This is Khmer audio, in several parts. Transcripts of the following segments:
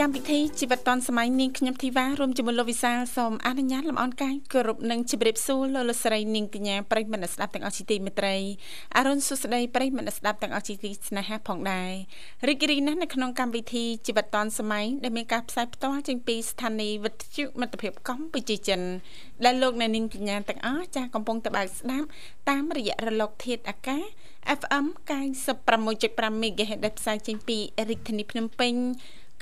កម្មវិធីជីវិតឌွန်សម័យនាងខ្ញុំធីវ៉ារួមជាមួយលោកវិសាលសូមអនុញ្ញាតលំអរកាយគោរពនិងជម្រាបសួរលោកលោកស្រីនាងកញ្ញាប្រិយមិត្តស្ដាប់ទាំងអស់ជាទីមេត្រីអរុនសុស្ដីប្រិយមិត្តស្ដាប់ទាំងអស់ជាទីស្នេហាផងដែររីករាយណាស់នៅក្នុងកម្មវិធីជីវិតឌွန်សម័យដែលមានការផ្សាយផ្ទាល់ចេញពីស្ថានីយ៍វិទ្យុមិត្តភាពកម្ពុជាចិនដែលលោកអ្នកនាងកញ្ញាទាំងអស់ចាស់កំពុងតបស្ដាប់តាមរយៈរលកធាតុអាកាស FM 96.5 MHz ដែលផ្សាយចេញពីរាជធានីភ្នំពេញ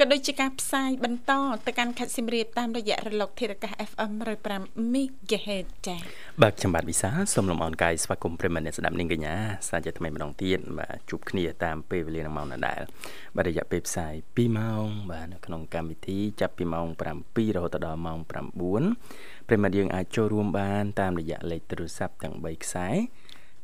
ក៏ដូចជាការផ្សាយបន្តទៅកាន់ខេត្តសៀមរាបតាមរយៈរលកធាតុអាកាស FM 105 MHz ចា៎បាទខ្ញុំបាទវិសាសូមលំអរកាយស្វាគមន៍ប្រិមត្តអ្នកស្ដាប់នាងកញ្ញាសាជាថ្មីម្ដងទៀតបាទជួបគ្នាតាមពេលវេលានឹងម៉ោងដដែលបាទរយៈពេលផ្សាយ2ម៉ោងបាទនៅក្នុងកម្មវិធីចាប់ពីម៉ោង7រហូតដល់ម៉ោង9ប្រិមត្តយើងអាចចូលរួមបានតាមរយៈលេខទូរស័ព្ទទាំង3ខ្សែ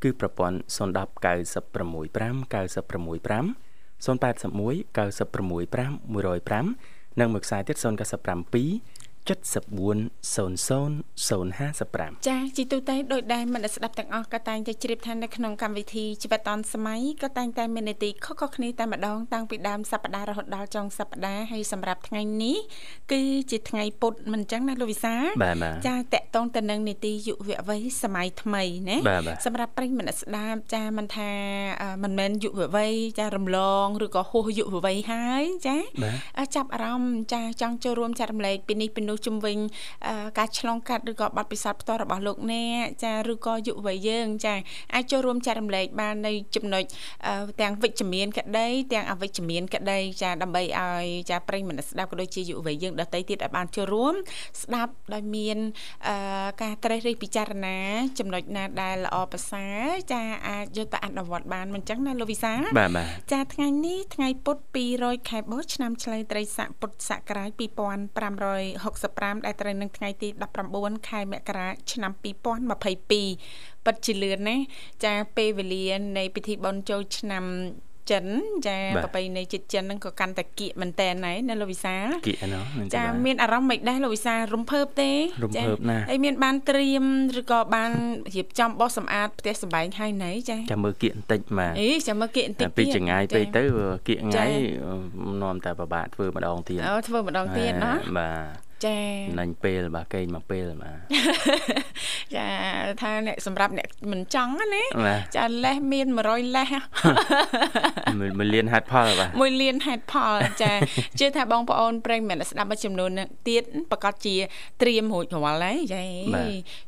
គឺប្រព័ន្ធ010 965 965 081 965 105និងមួយខ្សែទៀត097 7400055ចាជីទូទៅដោយដែលមិនស្ដាប់ទាំងអស់ក៏តែងតែជ្រាបថានៅក្នុងកម្មវិធីជីវិតឌុនសម័យក៏តែងតែមាននីតិខុសៗគ្នាតែម្ដងតាំងពីដើមសប្ដាហ៍រហូតដល់ចុងសប្ដាហ៍ហើយសម្រាប់ថ្ងៃនេះគឺជាថ្ងៃពុធមិនអញ្ចឹងណាលោកវិសាចាតកតងទៅនឹងនីតិយុវវ័យសម័យថ្មីណាសម្រាប់ប្រិយមិត្តស្ដាប់ចាមិនថាមិនមែនយុវវ័យចារំលងឬក៏ហួសយុវវ័យហើយចាចាប់អារម្មណ៍ចាចង់ចូលរួមចែករំលែកពីនេះពីនោះជំវិញការឆ្លងកាត់ឬក៏បទពិសោធន៍ផ្ទាល់របស់លោកអ្នកចាឬក៏យុវវ័យយើងចាអាចចូលរួមចែករំលែកបាននៅចំណុចទាំងវិជ្ជមានក្តីទាំងអវិជ្ជមានក្តីចាដើម្បីឲ្យចាប្រិយមិត្តស្ដាប់ក៏ដូចជាយុវវ័យយើងដទៃទៀតឲ្យបានចូលរួម ស្ដាប់ដោយមានការត្រេះរិះពិចារណា ចំណុចណាដែលល្អប្រសើរចាអាចយកទៅអនុវត្តបានមិនចឹងណាលោកវិសាចាថ្ងៃនេះថ្ងៃពុធ200ខែបុស្សឆ្នាំឆ្លូវត្រីស័កពុទ្ធសករាជ2565 65ដែលត្រូវនឹងថ្ងៃទី19ខែមករាឆ្នាំ2022ពិតជាលឿនណាចាពេលវេលានៃពិធីបុណ្យចូលឆ្នាំចិនចាប្រពៃណីជាតិចិនហ្នឹងក៏កាន់តែគៀកមែនតើណែណាលោកវិសាគៀកណោះចាមានអារម្មណ៍មិនដែរលោកវិសារំភើបទេរំភើបណាស់ហើយមានបានត្រៀមឬក៏បានរៀបចំបោះសម្អាតផ្ទះសម្បែងហើយណែចាចាំមើលគៀកបន្តិចបាទអីចាំមើលគៀកបន្តិចពីចងាយពេកទៅគៀកងាយនាំតែប្របាក់ធ្វើម្ដងទៀតអូធ្វើម្ដងទៀតណាបាទ ចាណាញ់ពេលបាទកេងមកពេលបាទចាថាអ្នកសម្រាប់អ្នកមិនចង់ណាចាលេសមាន100លេសមួយលានហេតុផលបាទមួយលានហេតុផលចាជឿថាបងប្អូនប្រិយមិត្តស្ដាប់មួយចំនួនទៀតប្រកាសជា ត្រៀមរួចរាល់ហើយចា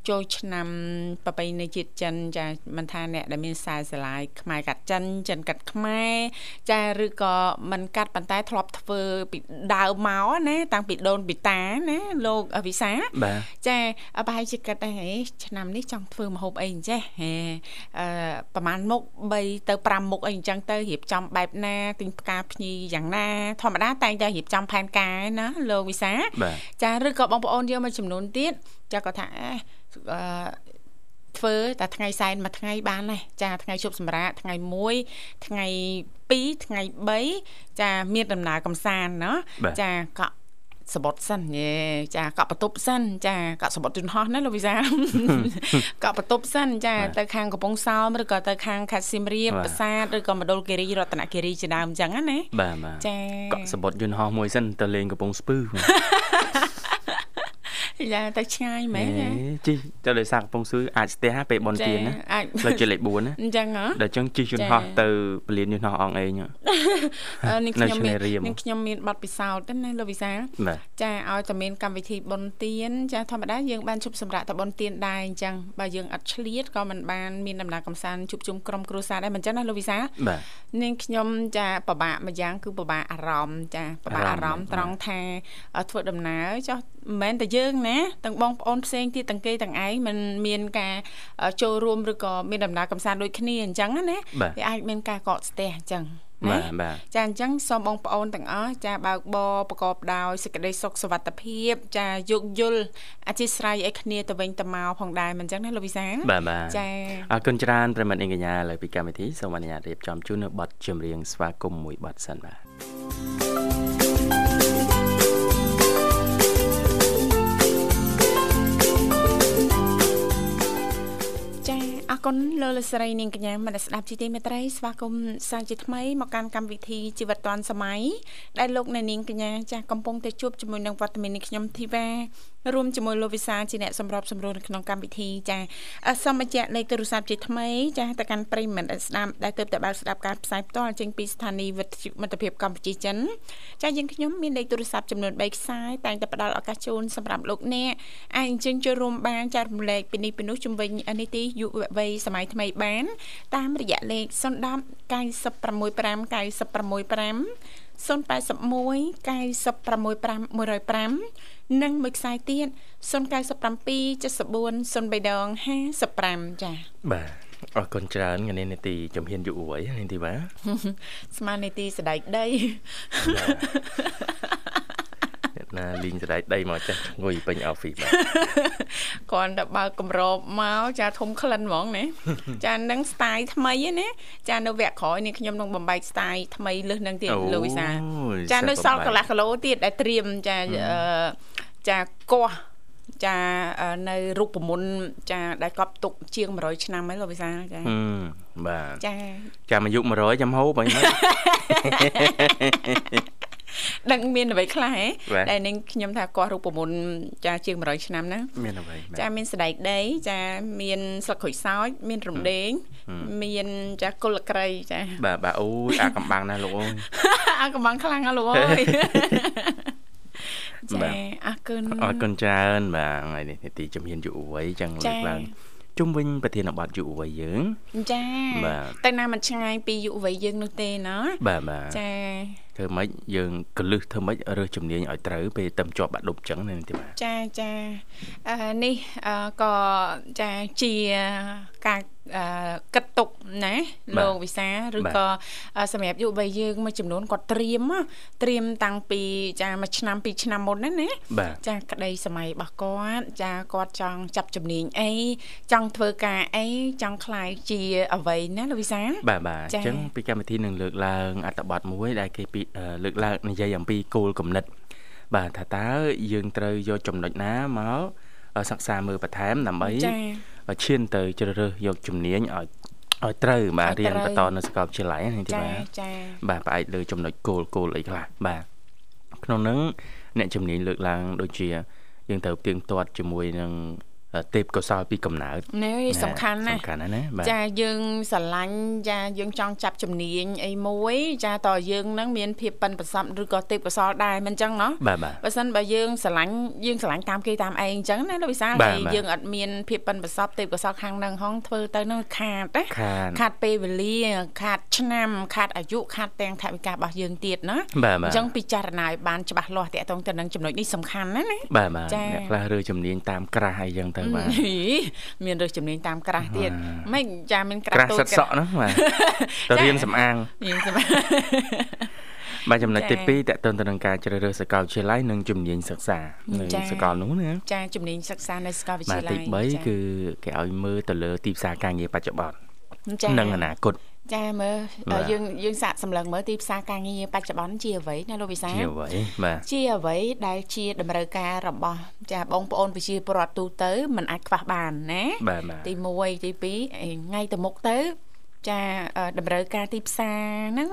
ចូលឆ្នាំប្រពៃណីជាតិចិនចាមិនថាអ្នកដែលមានខ្សែស្រឡាយខ្មែរកាត់ចិនចិនកាត់ខ្មែរចាឬក៏មិនកាត់ប៉ុន្តែធ្លាប់ធ្វើពីដើមមកណាតាំងពីដូនពីតាណាលោកវិសាចាប្រហែលជាគិតដែរឆ្នាំនេះចង់ធ្វើម្ហូបអីអញ្ចេះហេអឺប្រហែលមុខ3ទៅ5មុខអីអញ្ចឹងទៅរៀបចំបែបណាទិញផ្កាភ្ញីយ៉ាងណា ធម្មតាតែងតែរៀបចំផែនការណាលោកវិសាចាឬក៏បងប្អូនយកមួយចំនួនទៀតចាគាត់ថាអឺធ្វើតែថ្ងៃសែនមួយថ្ងៃបានដែរចាថ្ងៃជប់សម្រាប់ថ្ងៃ1ថ្ងៃ2ថ្ងៃ3ចាមានដំណើរកំសាន្តណាចាកក់ សបុតសិនយេចាកក់បន្ទប់សិនចាកក់សបុតយន្តហោះណាលោកវិសាកក់បន្ទប់សិនចាទៅខាងកំពង់សោមឬក៏ទៅខាងខេត្តសៀមរាបប្រាសាទឬក៏មណ្ឌលគិរីរតនគិរីជាដើមអញ្ចឹងណាបាទចាកក់សបុតយន្តហោះមួយសិនទៅលេងកំពង់ស្ពឺ យ៉ាទៅឆ្ងាយមែនជីទៅដោយសារកំពង់សួយអាចស្ទះពេលបនទៀនណាផ្លូវជាលេខ4ណាអញ្ចឹងហ៎ដល់ចឹងជីយន្តហោះទៅពលានយន្តហោះអងអេងនេះខ្ញុំមាននេះខ្ញុំមានប័ណ្ណពិសោធន៍ណាលោកវិសាចាឲ្យតែមានកម្មវិធីបនទៀនចាធម្មតាយើងបានជប់សម្រាប់តែបនទៀនដែរអញ្ចឹងបើយើងអត់ឆ្លៀតក៏មិនបានមានដំណើរកំសាន្តជួបជុំក្រុមគ្រួសារដែរមិនចឹងណាលោកវិសានាងខ្ញុំចាពិបាកម្យ៉ាងគឺពិបាកអារម្មណ៍ចាពិបាកអារម្មណ៍ត្រង់ថាធ្វើដំណើរចុះមិនមែនតែយើងណាទាំងបងប្អូនផ្សេងទៀតទាំងគេទាំងឯងมันមានការចូលរួមឬក៏មានដំណើរកំសាន្តដូចគ្នាអញ្ចឹងណាវាអាចមានការកកស្ទះអញ្ចឹងបាទបាទចាអញ្ចឹងសូមបងប្អូនទាំងអស់ចាបើកបរប្រកបដោយសេចក្តីសុខសុវត្ថិភាពចាយោគយល់អធិស្ឋានឲ្យគ្នាទៅវិញទៅមកផងដែរមិនអញ្ចឹងណាលោកវិសាបាទបាទចាអរគុណច្រើនប្រិមត្តអេងកញ្ញាលើពីកម្មវិធីសូមអនុញ្ញាតរៀបចំជូននៅប័ណ្ណចម្រៀងស្វាគមន៍មួយប័ណ្ណសិនបាទ គុណលោកលស្រីនាងកញ្ញាមនស្ដាប់ជីទីមេត្រីស្វាគមន៍សាជាថ្មីមកកាន់កម្មវិធីជីវិតឌွန်សម័យដែលលោកអ្នកនាងកញ្ញាចាស់កំពុងតែជួបជាមួយនឹងវត្តមាននេះខ្ញុំធីវ៉ារួមជាមួយលោកវិសាជាអ្នកសម្របសម្រួលនៅក្នុងកម្មវិធីចាសូមបញ្ជាក់លេខទូរស័ព្ទជាថ្មីចាទៅកាន់ប្រិមិត្តស្ដាប់ដែលទើបតែបើកស្ដាប់ការផ្សាយផ្ទាល់ចេញពីស្ថានីយ៍វិទ្យុមិត្តភាពកម្ពុជាចិនចាយើងខ្ញុំមានលេខទូរស័ព្ទចំនួន3ខ្សែតែងតែផ្ដល់ឱកាសជូនសម្រាប់លោកអ្នកអាចអញ្ជើញចូលរួមបានចារំលែកពីនេះពីនោះជំវិញនីតិយុវវ័យសម័យថ្មីបាន តាមរយៈលេខ010 965 965 081 965 105និងមួយខ្សែទៀត097 74 03ដង55ចា៎បាទអរគុណច្រើនថ្ងៃនេះនីតិជំហានយុវវ័យនីតិបាទស្មាននីតិសដែ កដីណាលីងសដៃដីមកចាស់ងុយពេញ office បាទគាត់តែបើកកម្របមកចាធំក្លិនហ្មងណាចានឹង style ថ្មីណាចានៅវគ្គក្រោយនេះខ្ញុំនឹងបំបែក style ថ្មីលើសនឹងទៀតលោកវិសាចានៅសល់កន្លះគីឡូទៀតដែលត្រៀមចាចាកោះចានៅរូបមន្តចាដែលកប់ទុកជាង100ឆ្នាំហើយលោកវិសាចាបាទចាចាំអាយុ100ចាំហូបអីមក ដឹងមានអ្វីខ្លះហ៎ដែលនឹងខ្ញុំថាកោះរូបមន្តចាជាង100ឆ្នាំហ្នឹងមានអ្វីចាមានស្ដែកដីចាមានស្លឹកក្រូចសើចមានរំដេងមានចាគុលក្រៃចាបាទបាទអូយអាកំបាំងណាលោកអូយអាកំបាំងខ្លាំងណាលោកអូយចាអរគុណអរគុណច្រើនបាទថ្ងៃនេះនីតិជំហានយុវវ័យចឹងលើកឡើងជុំវិញប្រធានបទយុវវ័យយើងចាតែណាមិនឆ្ងាយពីយុវវ័យយើងនោះទេណាបាទបាទចាធ្វើម៉េចយើងកលឹះធ្វើម៉េចរើសជំនាញឲ្យត្រូវពេលទៅជាប់បាក់ឌុបចឹងនេះទេបាទចាចាអឺនេះក៏ចាជាការគិតទុកណាលោកវិសាឬក៏សម្រាប់យុវវ័យយើងមួយចំនួនគាត់ត្រៀមត្រៀមតាំងពីចាមួយឆ្នាំពីរឆ្នាំមុនណាណាចាក្តីសម័យរបស់គាត់ចាគាត់ចង់ចាប់ជំនាញអីចង់ធ្វើការអីចង់ខ្លាយជាអ្វីណាលោកវិសាបាទបាទអញ្ចឹងពីកម្មវិធីនឹងលើកឡើងអត្ថបទមួយដែលគេពីលើកឡើងនិយាយអំពីគោលគំនិត បាទថាតើយើងត្រូវយកចំណុចណាមកសិក្សាមើលបន្ថែមដើម្បីឈានទៅជ្រើសរើសយកជំនាញឲ្យឲ្យត្រូវបាទរៀនបន្តនៅសាកលវិទ្យាល័យនេះទីបាទបាទផ្អែកលើចំណុចគោលគោលអីខ្លះបាទក្នុងនោះអ្នកជំនាញលើកឡើងដូចជាយើងត្រូវទៀងទាត់ជាមួយនឹង ទេពកោសលពីកំណើតនេះសំខាន់ណាស់សំខាន់ណាស់ណាចាយើងស្រឡាញ់ចាយើងចង់ចាប់ជំនាញអីមួយ ចាតើយើងនឹងមានភាពប៉ិនប្រសប់ឬក៏ទេពកោសលដែរមិនអញ្ចឹងណោះបើសិនបើយើងស្រឡាញ់យើងស្រឡាញ់តាមគេតាមឯងអញ្ចឹងណាលោកវិសាហើយយើងអត់មានភាពប៉ិនប្រសប់ទេពកោសលខាងនឹងហងធ្វើទៅនឹងខាតណាខាតពេលវេលាខាតឆ្នាំខាតអាយុខាតទាំងថវិការបស់យើងទៀតណាអញ្ចឹងពិចារណាឲ្យបានច្បាស់លាស់តកតងទៅនឹងចំណុចនេះសំខាន់ណាណាបាទបាទអ្នកខ្លះរើជំនាញតាមក្រាស់អីចឹងទៅបាទមានរើសជំនាញតាមក្រាស់ទៀតមិនចាមានក្រាស់តូចក្រាស់សិតសក់ហ្នឹងបាទទៅរៀនសំអាងរៀនសំអាងបាទចំណុចទី2តកតទៅនឹងការជ្រើសរើសសាកលវិទ្យាល័យនិងជំនាញសិក្សានៅសាកលនោះណាចាជំនាញសិក្សានៅសាកលវិទ្យាល័យបាទទី3គឺគេឲ្យមើលទៅលើទីផ្សារការងារបច្ចុប្បន្ននិងអនាគត ចាមើលយើងយើងសាកសម្លឹងមើលទីផ្សារការងារបច្ចុប្បន្នជាអ្វីណាលោកវិសាជាអ្វីបាទជាអ្វីដែលជាតម្រូវការរបស់ ចាបងប្អូនប្រជាពលរដ្ឋទូទៅมันអាចខ្វះបានណាទី1ទី2ថ្ងៃទៅមុខទៅ ចាតម្រូវការទីផ្សារហ្នឹង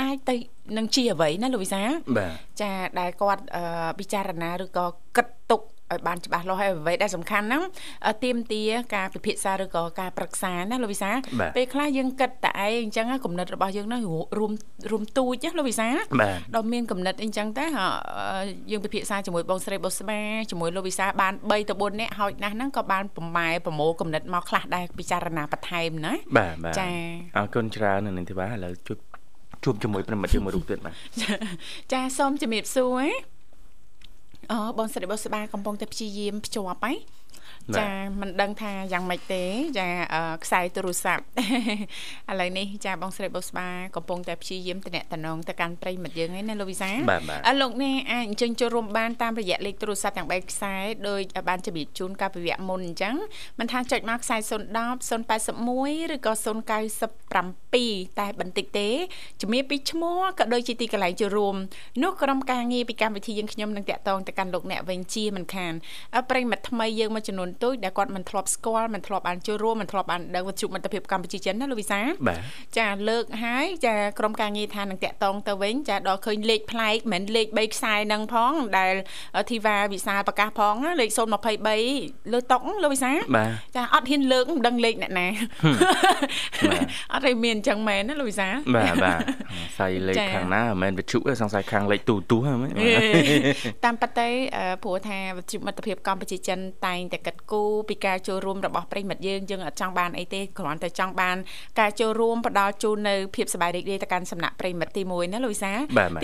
អាចទៅនឹងជាអ្វីណាលោកវិសាចាដែលគាត់ពិចារណាឬក៏គិតទុក ឲ្យបានច្បាស់លាស់ហើយអ្វីដែលសំខាន់ហ្នឹងទៀមទាការពិភាក្សាឬក៏ការប្រឹក្សាណាលោកវិសាពេលខ្លះយើងគិតតែឯងអញ្ចឹងគំនិតរបស់យើងហ្នឹងរួមរួមទូចណាលោកវិសាដល់មានគំនិតអីចឹងតែយើងពិភាក្សាជាមួយបងស្រីបុស្បាជាមួយលោកវិសាបាន3ទៅ4នាក់ហើយណាស់ហ្នឹងក៏បានប្រម៉ែប្រមូលគំនិតមកខ្លះដែរពិចារណាបន្ថែមណាបាទចាអរគុណច្រើននៅនេះទីបាទឥឡូវជួបជួបជាមួយប្រិមិត្តយើងមួយរូបទៀតបាទចាសូមជំរាបសួរ អូបងស្រីបុស្បាកំពុងតែព្យាយាមភ្ជាប់ហ៎ ចាមិនដឹងថាយ៉ាងម៉េចទេចាខ្សែទូរស័ព្ទឥឡូវនេះចាបងស្រីបុស្បាកំពុងតែព្យាយាមតំណតំណងទៅកាន់ប្រិមិត្តយើងហើយណាលោកវិសាអលោកនេះអាចអញ្ជើញចូលរួមបានតាមរយៈលេខទូរស័ព្ទទាំង3ខ្សែដោយបានជម្រាបជូនកាលពីវគ្គមុនអញ្ចឹងមិនថាចុចមកខ្សែ010 081ឬក៏097តែបន្តិចទេជំរាបពីឈ្មោះក៏ដូចជាទីកន្លែងចូលរួមនោះក្រុមការងារពីកម្មវិធីយើងខ្ញុំនឹងតាក់ទងទៅកាន់លោកអ្នកវិញជាមិនខានប្រិមិត្តថ្មីយើងមកចំនួនទូចដែលគាត់មិនធ្លាប់ស្គាល់មិនធ្លាប់បានចូលរួមមិនធ្លាប់បានដឹងវិទ្យុមិត្តភាពកម្ពុជាចិនណាលោកវិសាបាទចាលើកហើយចាក្រុមការងារថានឹងតាក់តងទៅវិញចាដល់ឃើញលេខប្លែកមិនមែនលេខ3ខ្សែនឹងផងដែលធីវ៉ាវិសាលប្រកាសផងលេខ023លើតុកលោកវិសាចាអត់ហ៊ានលើកមិនដឹងលេខអ្នកណាអត់ឲ្យមានអញ្ចឹងមែនណាលោកវិសាបាទបាទស័យលេខខាងណាមិនមែនវិទ្យុទេសង្ស័យខាងលេខទូទូហ្នឹងតាមប៉ាទេព្រោះថាវិទ្យុមិត្តភាពកម្ពុជាចិនតែងតែកាត់គូពីការចូលរួមរបស់ប្រិមិត្តយើងយើងអត់ចង់បានអីទេគ្រាន់តែចង់បានការចូលរួមផ្ដល់ជូននៅភាពសប្បាយរីករាយទៅកាន់សំណាក់ប្រិមិត្តទី1ណាលូវីសា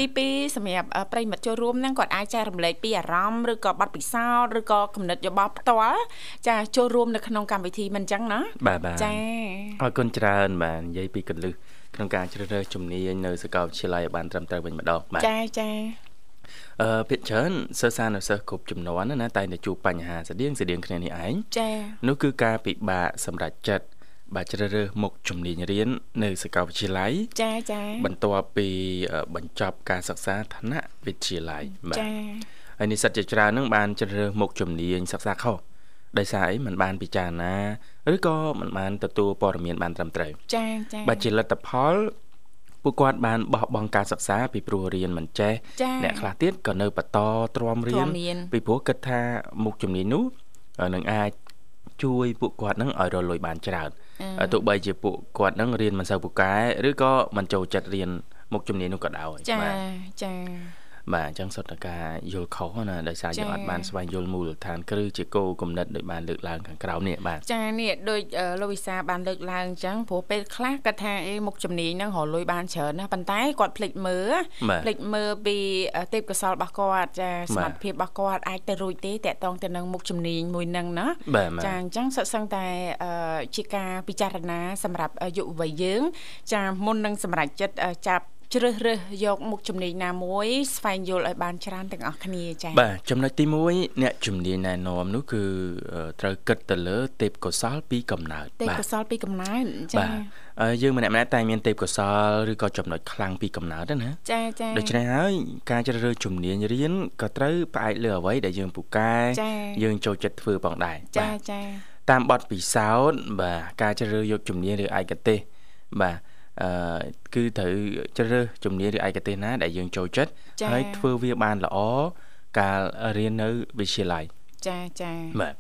ទី2សម្រាប់ប្រិមិត្តចូលរួមហ្នឹងគាត់អាចចែករំលែកពីអារម្មណ៍ឬក៏បទពិសោធន៍ឬក៏គំនិតយោបល់ផ្ទាល់ចាចូលរួមនៅក្នុងកម្មវិធីមិនអញ្ចឹងណាចាអរគុណច្រើនបាទនិយាយពីកលឹះក្នុងការជ្រើសរើសជំនាញនៅសាកលវិទ្យាល័យឲ្យបានត្រឹមត្រូវវិញម្ដងបាទចាចា អឺភាគច្រើនសិស្សានុសិស្សគ្រប់ចំនួនណាតែតែជួបបញ្ហាស្តៀងស្តៀងគ្នានេះឯងចានោះគឺការពិបាកសម្រាប់ចិត្តបាទជ្រើសរើសមុខជំនាញរៀននៅសាកលវិទ្យាល័យចាចាបន្ទាប់ពីបញ្ចប់ការសិក្សាថ្នាក់វិទ្យាល័យបាទចាហើយនិស្សិតជាច្រើននឹងបានជ្រើសរើសមុខជំនាញសិក្សាខុសដោយសារអីมันបានពិចារណាឬក៏มันបានទទួលព័ត៌មានបានត្រឹមត្រូវចាចាបាទជាលទ្ធផល ពួកគាត់បានបោះបង់ការសិក្សាពីព្រោះរៀនមិនចេះអ្នកខ្លះទៀតក៏នៅបន្តទ្រាំរៀនពីព្រោះគិតថាមុខជំនាញនោះនឹងអាចជួយពួកគាត់នឹងឲ្យរលួយបានច្រើនទោះបីជាពួកគាត់នឹងរៀនមិនសូវពូកែឬក៏មិនចូលចិត្តរៀនមុខជំនាញនោះក៏ដោយចាចា បាទអញ្ចឹងសុទ្ធតែការយល់ខុសណាដោយសារយើងអត់បានស្វែងយល់មូលដ្ឋានគ្រឹះជាគោលគំនិតដោយបានលើកឡើងខាងក្រោមនេះបាទចានេះដូចលោកវិសាបានលើកឡើងអញ្ចឹងព្រោះពេលខ្លះគាត់ថាអេមុខជំនាញហ្នឹងរលួយបានច្រើនណាប៉ុន្តែគាត់ភ្លេចមើលភ្លេចមើលពីទេពកោសលរបស់គាត់ចាសមត្ថភាពរបស់គាត់អាចទៅរួចទេតកតងទៅនឹងមុខជំនាញមួយហ្នឹងណាចាអញ្ចឹងសុទ្ធសឹងតែជាការពិចារណា សម្រាប់យុវវ័យយើង ចាមុននឹងសម្រេចចិត្តចាប់ ជ្រើសរើសយកមុខជំនាញណាមួយស្វែងយល់ឲ្យបានច្រើនទាំងអស់គ្នាចា៎បាទចំណុចទី1អ្នកជំនាញណែនាំនោះគឺត្រូវគិតទៅលើទេពកោសលពីកំណើតទេពកោសលពីកំណើតចា៎បាទយើងម្នាក់ម្នាក់តែមានទេពកោសលឬក៏ចំណុចខ្លាំងពីកំណើតណាចាចាដូច្នេះហើយការជ្រើសរើសជំនាញរៀនក៏ត្រូវផ្អែកលើអ្វីដែលយើងពូកែយើងចូលចិត្តធ្វើផងដែរចាចាតាមបទពិសោធន៍បាទការជ្រើសរើសយកជំនាញឬឯកទេសបាទ អឺគឺត្រូវជ្រើសរើសជំនាញឬឯកទេសណា ដែលយើងចូលចិត្តហើយធ្វើវាបានល្អកាលរៀននៅវិទ្យាល័យចាចាបាទ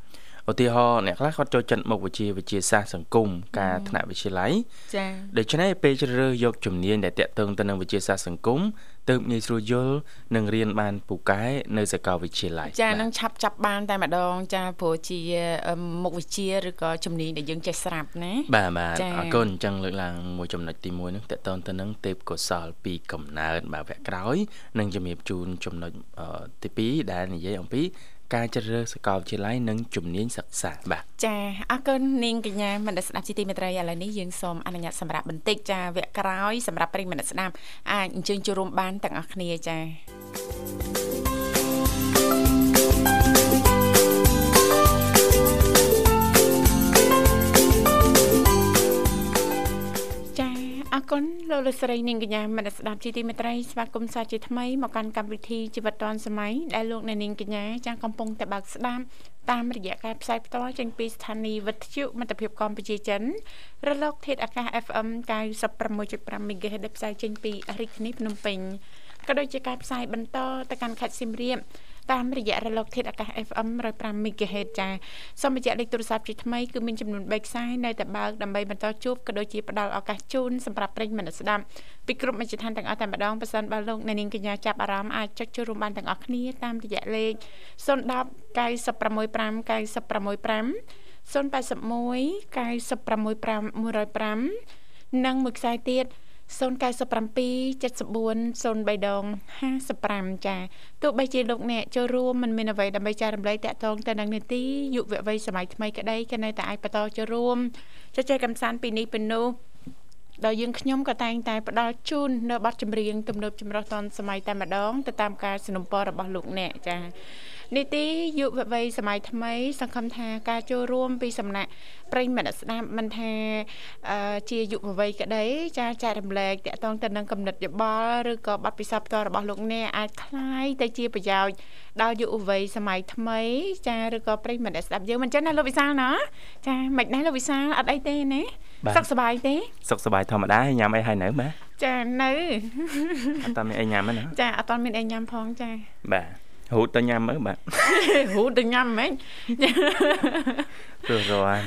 ឧទាហរណ៍អ្នកខ្លះគាត់ចូលចិត្តមុខវិជ្ជាវិទ្យាសាស្ត្រសង្គមការថ្នាក់វិទ្យាល័យចាដូច្នេះពេលជ្រើសរើសយកជំនាញដែលតាក់ទងទៅនឹងវិទ្យាសាស្ត្រសង្គម ទើបងាយស្រួលយល់និងរៀនបានពូកែនៅសាកលវិទ្យាល័យចានឹងឆាប់ចាប់បានតែម្ដងចាព្រោះជាមុខវិជ្ជាឬក៏ជំនាញដែលយើងចេះស្រាប់ណាបាទបាទអរគុណអញ្ចឹងលើកឡើងមួយចំណុចទី1នឹងតកតងទៅនឹងទេពកោសលពីកំណើតបាទវគ្គក្រោយនឹងជំរាបជូនចំណុចទី2ដែលនិយាយអំពី ការជ្រើសរើសសាកលវិទ្យាល័យនិងជំនាញសិក្សាបាទចាអរគុណនាងកញ្ញាមនស្ដាប់ជីទីមេត្រីឥឡូវនេះយើងសូមអនុញ្ញាតសម្រាប់បន្តិចចាវគ្គក្រោយសម្រាប់ប្រិយមិត្តស្ដាប់អាចអញ្ជើញចូលរួមបានទាំងអស់គ្នាចា អរគុណលោកលោកស្រីនាងកញ្ញាមនស្ដាប់ជីទីមេត្រីស្វាគមន៍សាជាថ្មីមកកាន់កម្មវិធីជីវិតឌွန်សម័យដែលលោកអ្នកនាងកញ្ញាចាំកំពុងតែបើកស្ដាប់តាមរយៈការផ្សាយផ្ទាល់ចេញពីស្ថានីយ៍វិទ្យុមិត្តភាពកម្ពុជាចិនរលក ធាតុអាកាស FM 96.5 MHz ដែលផ្សាយចេញពីរាជធានីភ្នំពេញក៏ដូចជាការផ្សាយបន្តទៅកាន់ខេត្តសៀមរាប តាមរយៈរលកធាតុអាកាស FM 105 MHz ចាសូមបញ្ជាក់លេខទូរស័ព្ទជាថ្មីគឺមានចំនួន3ខ្សែនៅតែបើកដើម្បីបន្តជួបក៏ដូចជាផ្ដល់ឱកាសជូនសម្រាប់ប្រិយមិត្តស្ដាប់ពីគ្រប់មជ្ឈដ្ឋានទាំងអស់តែម្ដងប៉ះសិនបើលោកអ្នកនាងកញ្ញាចាប់អារម្មណ៍អាចចុចចូលរួមបានទាំងអស់គ្នាតាមរយៈលេខ010 965 965 081 965 105និងមួយខ្សែទៀត0 097 74 03ដង55ចាទោះបីជាលោកអ្នកចូលរួមមិនមានអ្វីដើម្បីចែករំលែកតាក់ទងទៅនឹងនីតិយុវវ័យសម័យថ្មីក្តីក៏នៅតែអាចបន្តចូលរួមជជែកកម្សាន្តពីនេះពីនោះដោយយើងខ្ញុំក៏តែងតែផ្ដល់ជូននៅប័ណ្ណចម្រៀងទំនើបចម្រុះតនសម័យតែម្ដងទៅតាមការสนับสนุนរបស់លោកអ្នកចា នីតិយុវវ័យសម័យថ្មី សង្ឃឹមថាការចូលរួមពីសំណាក់ប្រិយមិត្តស្ដាប់មិនថាជាយុវវ័យក្តីចាចែករំលែកតកតងទៅនឹងកំណត់យោបល់ឬក៏បទពិសោធន៍ផ្ទាល់របស់លោកអ្នកអាចคล้ายទៅជាប្រយោជន៍ដល់យុវវ័យសម័យថ្មី ចាឬក៏ប្រិយមិត្តស្ដាប់យើងមិនចឹងណាលោកវិសាលណាចាមិនដែរលោកវិសាលអត់អីទេណាសុខសប្បាយទេសុខសប្បាយធម្មតាញ៉ាំអីហើយនៅបាទចានៅអត់តមានអីញ៉ាំទេណាចាអត់តមានអីញ៉ាំផងចាបាទ ហូតទៅញ៉ាំមើលបាទហូតទៅញ៉ាំហ្មងព្រោះរាល់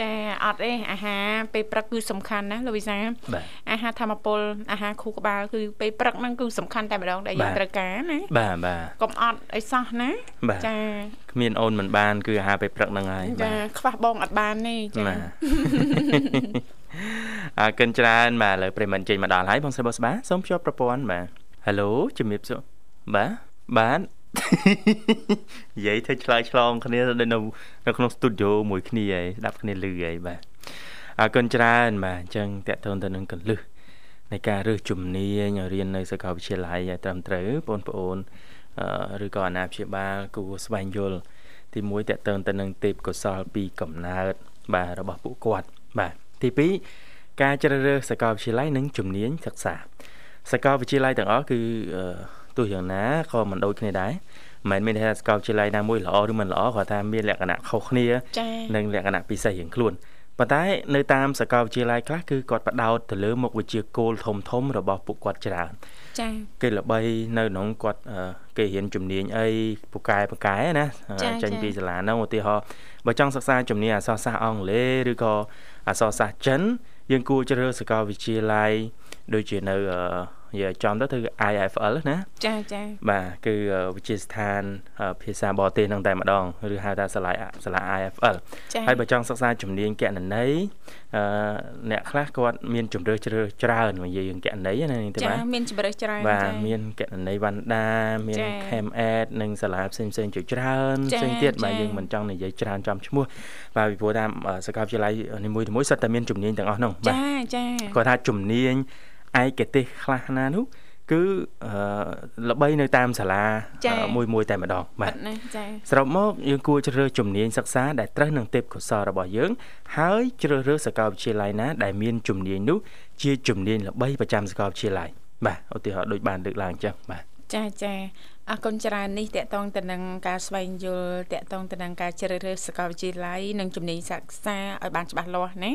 ចាអត់ទេអាហារពេលព្រឹកគឺសំខាន់ណាលោកវិសាអាហារធម្មពលអាហារខួរក្បាលគឺពេលព្រឹកហ្នឹងគឺសំខាន់តែម្ដងដែលយើងត្រូវការណាបាទបាទកុំអត់អីសោះណាចាគ្មានអូនមិនបាន គឺអាហារពេលព្រឹកហ្នឹងហើយចាខ្វះបងអត់បានទេចាអើកិនច្រើនបាទឥឡូវប្រិមិនចេញមកដល់ហើយបងស្រីបងស្បាសូមភ្ជាប់ប្រព័ន្ធបាទ Halo ជំរាបសួរបាទបាទ និយាយធ្វើឆ្លើយឆ្លងគ្នានៅនៅក្នុងស្ទូឌីយោមួយគ្នាឯងស្ដាប់គ្នាលឺឯងបាទអរគុណច្រើនបាទអញ្ចឹងតកតូនទៅនឹងកលឹះនៃការរើសជំនាញរៀននៅសាកលវិទ្យាល័យឲ្យត្រឹមត្រូវបងប្អូនឬក៏អាណាព្យាបាលគួរស្វែងយល់ទី1តកតូនទៅនឹងទេពកោសលពីកំណើតបាទរបស់ពួកគាត់បាទទី2ការជ្រើសរើសសាកលវិទ្យាល័យនិងជំនាញសិក្សាសាកលវិទ្យាល័យទាំងអស់គឺ ទោះយ៉ាងណាក៏មិនដូចគ្នាដែរមិនមែនមានថាសាកលវិទ្យាល័យណាមួយល្អឬមិនល្អគាត់ថាមានលក្ខណៈខុសគ្នានិងលក្ខណៈពិសេសរៀងខ្លួនប៉ុន្តែនៅតាមសាកលវិទ្យាល័យខ្លះគឺគាត់បដោតទៅលើមុខវិជ្ជាគោលធំធំរបស់ពួកគាត់ច្រើនចា៎គេល្បីនៅក្នុងគាត់គេរៀនជំនាញអីពូកែពូកែណាចេញពីសាលាហ្នឹងឧទាហរណ៍បើចង់សិក្សាជំនាញអក្សរសាស្ត្រអង់គ្លេសឬក៏អក្សរសាស្ត្រចិនយើងគួរជ្រើសរើសសាកលវិទ្យាល័យដូចជានៅនិ យាយចំទៅគឺ IFL ណាចាចាបាទគឺវិទ្យាស្ថានភាសាបរទេសហ្នឹងតែម្ដងឬហៅថាសាលាសាលា IFL ហើយបើចង់សិក្សាជំនាញគណនេយ្យអឺអ្នកខ្លះគាត់មានជំរឿជ្រើសច្រើននិយាយយើងគណនេយ្យណាទេបាទចាមានជំរឿច្រើនបាទមានគណនេយ្យវណ្ណដាមាន Chem Ed និងសាលាផ្សេងផ្សេងជាច្រើនផ្សេងទៀតបាទយើងមិនចង់និយាយច្រើនចំឈ្មោះបាទពីព្រោះតាមសាកលវិទ្យាល័យនីមួយៗសុទ្ធតែមានជំនាញទាំងអស់ហ្នឹងបាទចាចាគាត់ថាជំនាញ ឯកទេសខ្លះណានោះគឺល្បីនៅតាមសាលាមួយមួយតែម្ដងបាទចា៎សរុបមកយើងគួរជ្រើសរើសជំនាញសិក្សាដែលត្រូវនឹងទេពកោសលរបស់យើង ហើយជ្រើសរើសសាកលវិទ្យាល័យណាដែលមានជំនាញនោះជាជំនាញល្បីប្រចាំសាកលវិទ្យាល័យបាទឧទាហរណ៍ដូចបានលើកឡើងអញ្ចឹងបាទចាចា អរគុណច្រើននេះតកតងទៅនឹងការស្វែងយល់តកតងទៅនឹងការជ្រើសរើសសាកលវិទ្យាល័យនិងជំនាញសិក្សាឲ្យបានច្បាស់លាស់ណា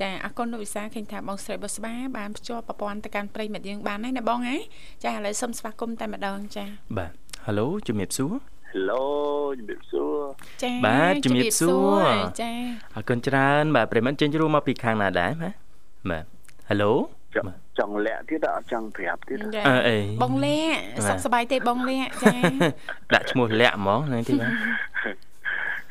ចាអរគុណលោកវិសាឃើញថាបងស្រីបុស្បាបានភ្ជាប់ប្រព័ន្ធទៅកាន់ប្រិមិត្តយើងបានហើយណាបងហ៎ចាឥឡូវសូមស្វាគមន៍តែម្ដងចាបាទ Halo ជំរាបសួរ Hello ជំរាបសួរចាបាទជំរាបសួរចាអរគុណច្រើនបាទប្រិមិត្តចេញរួមមកពីខាងណាដែរបាទបាទ Halo ចង់លាក់ទៀតអត់ចង់ប្រាប់ទៀតអើអីបងលាក់សុខសប្បាយទេបងលាក់ចាដាក់ឈ្មោះលាក់ហ្មងហ្នឹងទីបាទ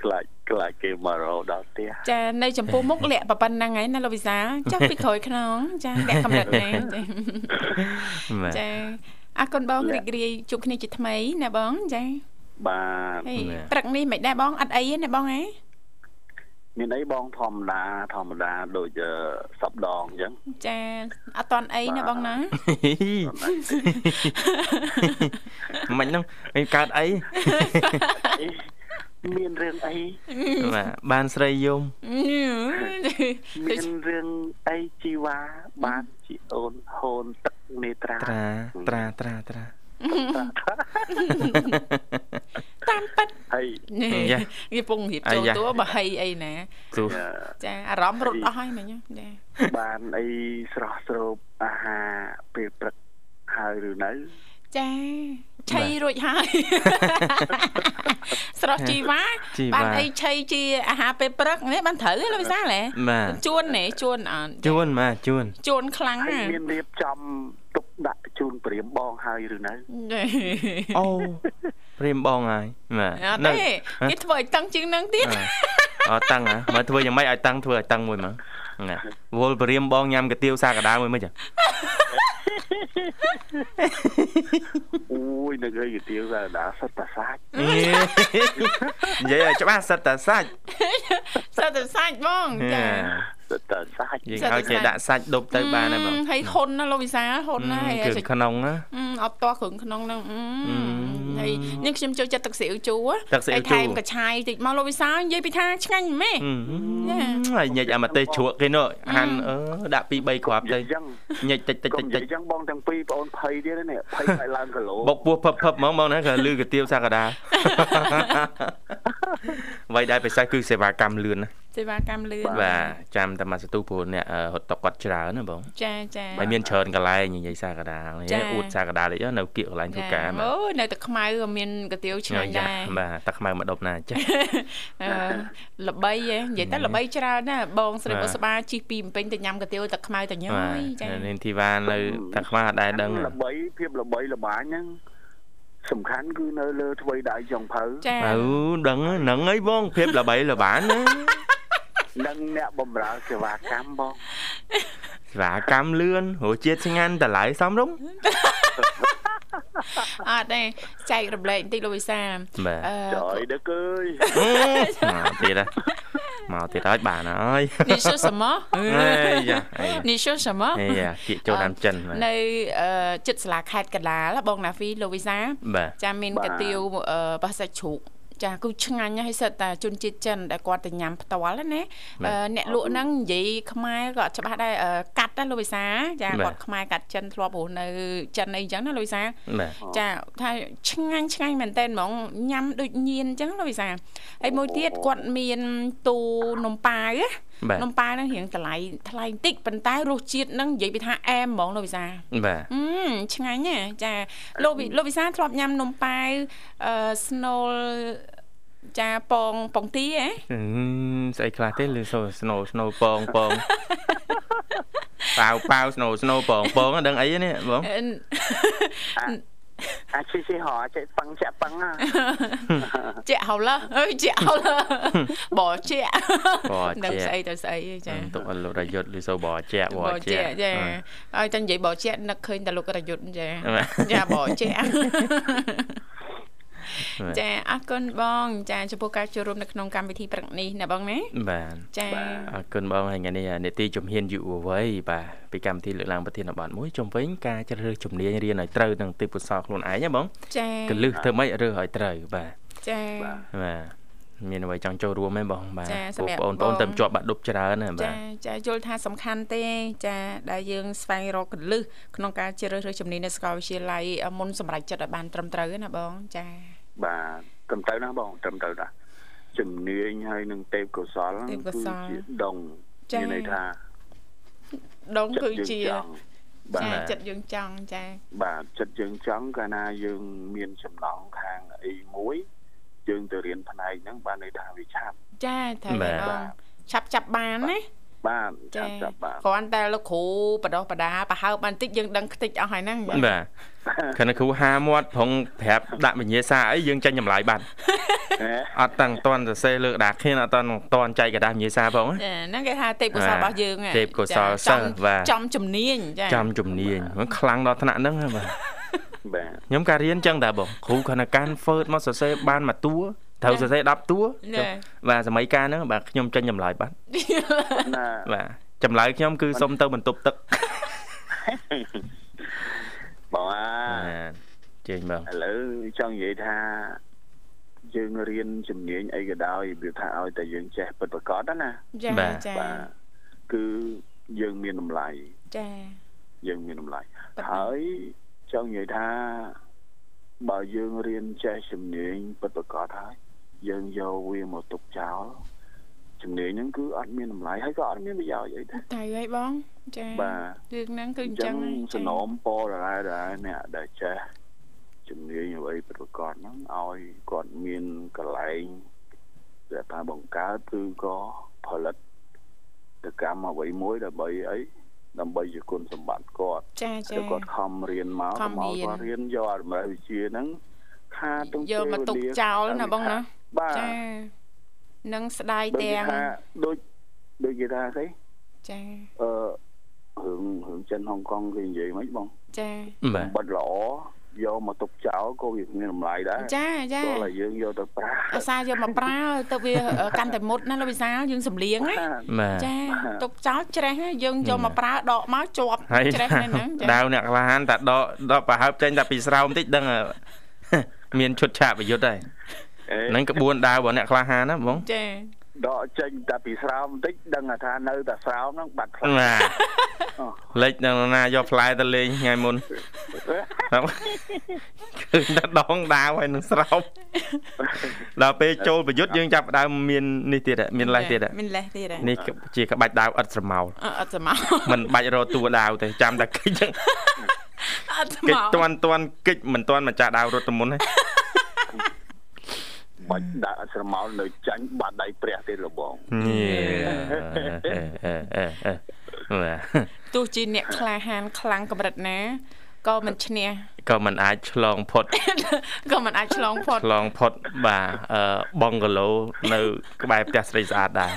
ខ្លាចខ្លាចគេមករកដល់ផ្ទះចានៅចំពោះមុខលាក់ប៉ុណ្ណឹងហើយណាលោកវិសាចាប់ពីក្រោយខ្នងចាលាក់កំណត់ណាចាអរគុណបងរីករាយជួបគ្នាជាថ្មីណាបងចាបាទព្រឹកនេះមិនដែរបងអត់អីទេណាបងហ៎ មានអីបងធម្មតាធម្មតាដូចសពដងអញ្ចឹងចាអត់តន់អីណាបងណាមិនហ្នឹងមានកើតអីមានរឿងអីបាទបានស្រីយំមានរឿងអីជីវ៉ាបានជីអូនហូនទឹកនេត្រាត្រាត្រាត្រាតា មប៉ិតហើយវាពងរៀបចូលតួបើហីអីណាចាអារម្មណ៍រត់អស់ហើយមិញចាបានអីស្រស់ស្រូបអាហារពេលព្រឹកហើយឬនៅចាឆៃរួចហើយស្រស់ជីវ៉ាបានអីឆៃជាអាហារពេលព្រឹកនេះបានត្រូវលោកវិសាលហ៎ជួនណែជួនអត់ជួនម៉ាជួនជួនខ្លាំងមានរៀបចំទុកដាក់ជូនព្រាមបងហើយឬនៅអូ ព្រាមបងហើយបាទនៅគេធ្វើឲ្យតឹងជាងនឹងទៀតអត់តឹងហ៎មើលធ្វើយ៉ាងម៉េចឲ្យតឹងធ្វើឲ្យតឹងមួយមកណាវល់ព្រាមបងញ៉ាំកាទៀវសាកដាមួយមិនចឹងអូយនឹងអីទៀវសាកដាសិតតាសាច់និយាយឲ្យច្បាស់សិតតាសាច់សិតតាសាច់បងចាសិតតាសាច់យើងឲ្យគេដាក់សាច់ដប់ទៅបានហើយបងហើយហ៊ុនណាលោកវិសាហ៊ុនណាហើយគ្រឿងក្នុងណាអត់តោះគ្រឿងក្នុងហ្នឹងណហើយនេះខ្ញុំចូលចិត្តទឹកស៊ីអ៊ូជូទឹកស៊ីអ៊ូជូថែមកញ្ឆាយតិចមកលោកវិសាលនិយាយពីថាឆ្ងាញ់ម៉េចហើយញិចអាមកទេជ្រក់គេនោះហាន់អឺដាក់2 3គ្រាប់ទៅអញ្ចឹងញិចតិចតិចកុំតិចតិចនិយាយអញ្ចឹងបងទាំងពីរបងអូនភ័យទៀតនេះភ័យខ្លាចឡើងគីឡូបុកពោះភឹបភឹបហ្មងហ្មងណាក៏លឺកាទៀវសាកដាអ្វីដែលពិសេសគឺសេវាកម្មលឿនណា សេវាកម្មលឿនបាទចាំតែមកសទូព្រោះអ្នកអឺរត់តុកគាត់ច្រើនណាបងចាចាហើយមានច្រើនកន្លែងនិយាយសាកដានេះចាអួតសាកដាតិចនៅគៀកកន្លែងធ្វើការបាទអូនៅទឹកខ្មៅក៏មានកាទៀវឆ្ងាញ់ដែរបាទទឹកខ្មៅមកដប់ណាចាអឺល្បីហ៎និយាយទៅល្បីច្រើនណាស់បងស្រីបាទបុស្បាជីពីម្ពិញទៅញ៉ាំកាទៀវទឹកខ្មៅទៅញ៉ាំបាទអើយចានាងធីវ៉ានៅទឹកខ្មៅអត់ដែរដឹងល្បីភាពល្បីល្បាញហ្នឹងសំខាន់គឺនៅលើថ្វីដៃចុងភៅចាអើដឹងហ្នឹងអីបងភាពល្បីល្បាញណា និងអ្នកបម្រើសេវាកម្មបងសេវាកម្មលឿនរសជាតិឆ្ងាញ់តម្លៃសមរម្យអត់ទេចែករំលែកបន្តិចលោកវិសាអឺចយដឹកអើយមកទៀតមកទៀតហើយបានហើយនេះឈ្មោះសមអេយ៉ានេះឈ្មោះសមអេយ៉ាគៀកចូលតាមចិននៅចិត្តសាលាខេត្តកណ្ដាលបងណាហ្វីលោកវិសាចាមានកាទៀវបោះសាច់ជ្រូក ចាគឺឆ្ងាញ់ណាស់ហើយសិតតែជនជាតិចិនដែលគាត់ទៅញ៉ាំផ្ទាល់ណាអឺអ្នកលក់ហ្នឹងនិយាយខ្មែរក៏អត់ច្បាស់ដែរអឺកាត់ណាលោកវិសាចាគាត់ខ្មែរកាត់ចិនធ្លាប់រស់នៅចិនអីចឹងណាលោកវិសាបាទចាថាឆ្ងាញ់ឆ្ងាញ់មែនតើហ្មងញ៉ាំដូចញៀនអញ្ចឹងលោកវិសាហើយមួយទៀតគាត់មានទូនំប៉ាវណាបាទនំប៉ាវហ្នឹងរៀងថ្លៃថ្លៃបន្តិចប៉ុន្តែរសជាតិហ្នឹងនិយាយពីថាអែមហ្មងលោកវិសាបាទអឺឆ្ងាញ់ណាចាលោកវិលោកវិសាធ្លាប់ញ៉ាំនំប៉ាវអឺ snol ចាពងពងទាហ៎អឺស្អីខ្លះទេលឺសូស្នូស្នូពងពងប៉ាវប៉ាវស្នូស្នូពងពងដឹងអីនេះបងអឺអាជីជីហោចេះប៉ឹងចាក់ប៉ឹងណាជាក់ហៅឡអើយជាក់ហៅឡបជាក់បជាក់ដឹងស្អីទៅស្អីចាទុកឲ្យលោករយុទ្ធលឺសូបជាក់បបជាជាក់ចាហើយតែនិយាយបជានឹកឃើញតែលោករយុទ្ធចាបាទចាបជាបាទ ចាអរគុណបង ចាចំពោះការចូលរួមនៅក្នុងកម្មវិធីព្រឹកនេះណាបងណាបាទចាអរគុណបងហើយថ្ងៃនេះនេតិជំហានយុវវ័យបាទពីកម្មវិធីលើកឡើងប្រធានបទមួយជំវិញការជ្រើសរើសជំនាញរៀនឲ្យត្រូវនឹងទីពុសលខ្លួនឯងណាបងចាកលឹះធ្វើម៉េចរើសឲ្យត្រូវបាទចាបាទមានអ្វីចង់ចូលរួមទេបងបាទចាសម្ពួករាប់បងប្អូនបងទៅជាប់បាក់ឌុបច្រើនណាបាចាទចាយល់ថាសំខាន់ទេ ចាដែលយើងស្វែងរកកលឹះក្នុងការជ្រើសរើសជំនាញនៅសាកលវិទ្យាល័យមុនសម្រាប់ចិត្តឲ្យបានត្រឹមត្រូវណាបងចា បាទត្រឹមត្រូវណាបងត្រឹមត្រូវណាជំនាញហើយនឹងទេពកោសលទេពកោសលគឺជាដងចា៎មានន័យថាដងចិត្តគឺជាយើងចង់បាទចាចិត្តយើងចង់ចាបាទចិត្តយើងចង់កាលណាយើងមានចំណងខាងអីមួយយើងទៅរៀនផ្នែកហ្នឹងបានន័យថាវាឆាប់ចាត្រូវហើយបងឆាប់ចាប់បានណាបាទឆាចាប់ចាប់បានគ្រាន់តែលោកគ្រូបដោះបដាប្រហើបបានតិចយើងដឹងខ្ទេចអស់ហើយហ្នឹងបាទ ខណៈគ្រូហាមាត់ប្រងប្រាប់ដាក់វិញ្ញាសាអីយើងចាញ់ចម្លើយបាត់ ហ៎ អត់តាំងតន់សរសេរលើកដាគ្នាអត់តាន់តន់ចែកกระดาษវិញ្ញាសាផងណា ចាហ្នឹងគេថាទេពកោសលរបស់យើងហ៎ ទេពកោសល ចា សិស្សបាទ ចំជំនាញចា ចាំជំនាញហ្នឹងខ្លាំងដល់ថ្នាក់ហ្នឹងហ៎បាទ បាទ ខ្ញុំការរៀនចឹងតាបងគ្រូខណៈកាន់ Word មកសរសេរបានមួយតួត្រូវសរសេរ10តួ ណែ បាទសម័យកាលហ្នឹងបាទខ្ញុំចេញចម្លើយបាត់ ណា បាទចម្លើយខ្ញុំគឺសុំទៅបន្ទប់ទឹក បងអាបាទចេញបងឥឡូវចង់និយាយថាយើងរៀនជំនាញអីក៏ដោយវាថាឲ្យតែយើងចេះពិតប្រាកដណាចាបាទចាបាទគឺយើងមានតម្លៃចាយើងមានតម្លៃពិតណាស់ហើយចង់និយាយថាបើយើងរៀនចេះជំនាញពិតប្រាកដហើយយើងយកវាមកទុកចោល ជំនាញហ្នឹងគឺអត់មានតម្លៃហើយក៏អត់មានប្រយោជន៍អីដែរត្រូវហើយបងចាបាទរឿងហ្នឹងគឺអអញ្ញ្ចឹចឹងងហើយសំណូមពរដល់ដែរអ្នកដែលចេះជំនាញអ្វីពិតប្រាកដហ្នឹងឲ្យគាត់មានកន្លែងដែលថាបង្កើតឬក៏ផលិតតកម្មអ្វីមួយដើម្បីអីដើម្បីជាគុណសម្បត្តិគាត់ចាចាតែគាត់ខំរៀនមកខំមករៀនគាត់រៀនយកអតម្លៃវិជ្ជាហ្នឹងខាតទាំងយកមកទុកពេលវេលាចោលណាបងណាបាទចា នឹងស្ដាយដូចទាំងគេថាដូចដូចគេថាស្អីចាអឺរឿងរឿងចិនហុងកុងគេនិយាយមិនបងចាបាទបិទល្អយកមកទុកចោលក៏វាមានតម្លៃដែរចាចាព្រោះតែយើងយកទៅប្រើអាសាយកមកប្រើទៅវាកាន់តែមុតណាលោកវិសាលយើងសំលៀងណាបាទចាទុកចោលច្រេះណាយើងយកមកប្រើដកមកជាប់ហើយច្រេះនៅហ្នឹងចាដាវអ្នកក្លាហានតែដកដកប្រហើបចេញតែពីស្រោមតិចដឹងមានឈុតឆាកប្រយុទ្ធហើយអេ ហ្នឹងក្បួនដាវរបស់អ្នកក្លាហានណាបងចាដកចេញតែពីស្រោមបន្តិចដឹងថានៅតែស្រោមហ្នឹងបាត់ខ្លាំងណាលេចនៅណាយកផ្លែទៅលេងថ្ងៃមុនឃើញតែដងដាវហើយនឹងស្រោបដល់ពេលចូលប្រយុទ្ធយើងចាប់ផ្ដើមមាននេះទៀតហ៎មានលេសទៀតហ៎មានលេសទៀតហ៎នេះជាក្បាច់ដាវឥតស្រមោលអឺអត់សមោមិនបាច់រកតួដាវទេចាំតែកិច្ចហ្នឹងអត់សមកិច្ចោតាន់តាន់កិច្ចមិនតាន់ម្ចាស់ដាវរត់ទៅមុនទេ បាច់ដាក់អត់ស្រមោលនៅចាញ់បាត់ដៃព្រះទេលបងញ៉េអេអេអេអេបាទទោះជាអ្នកក្លាហានខ្លាំងកម្រិតណាក៏មិនឈ្នះក៏មិនអាចឆ្លងផុតក៏មិនអាចឆ្លងផុតឆ្លងផុតបាទអឺបងកាឡូនៅ ក្បែរផ្ទះស្រីស្អាតដែរ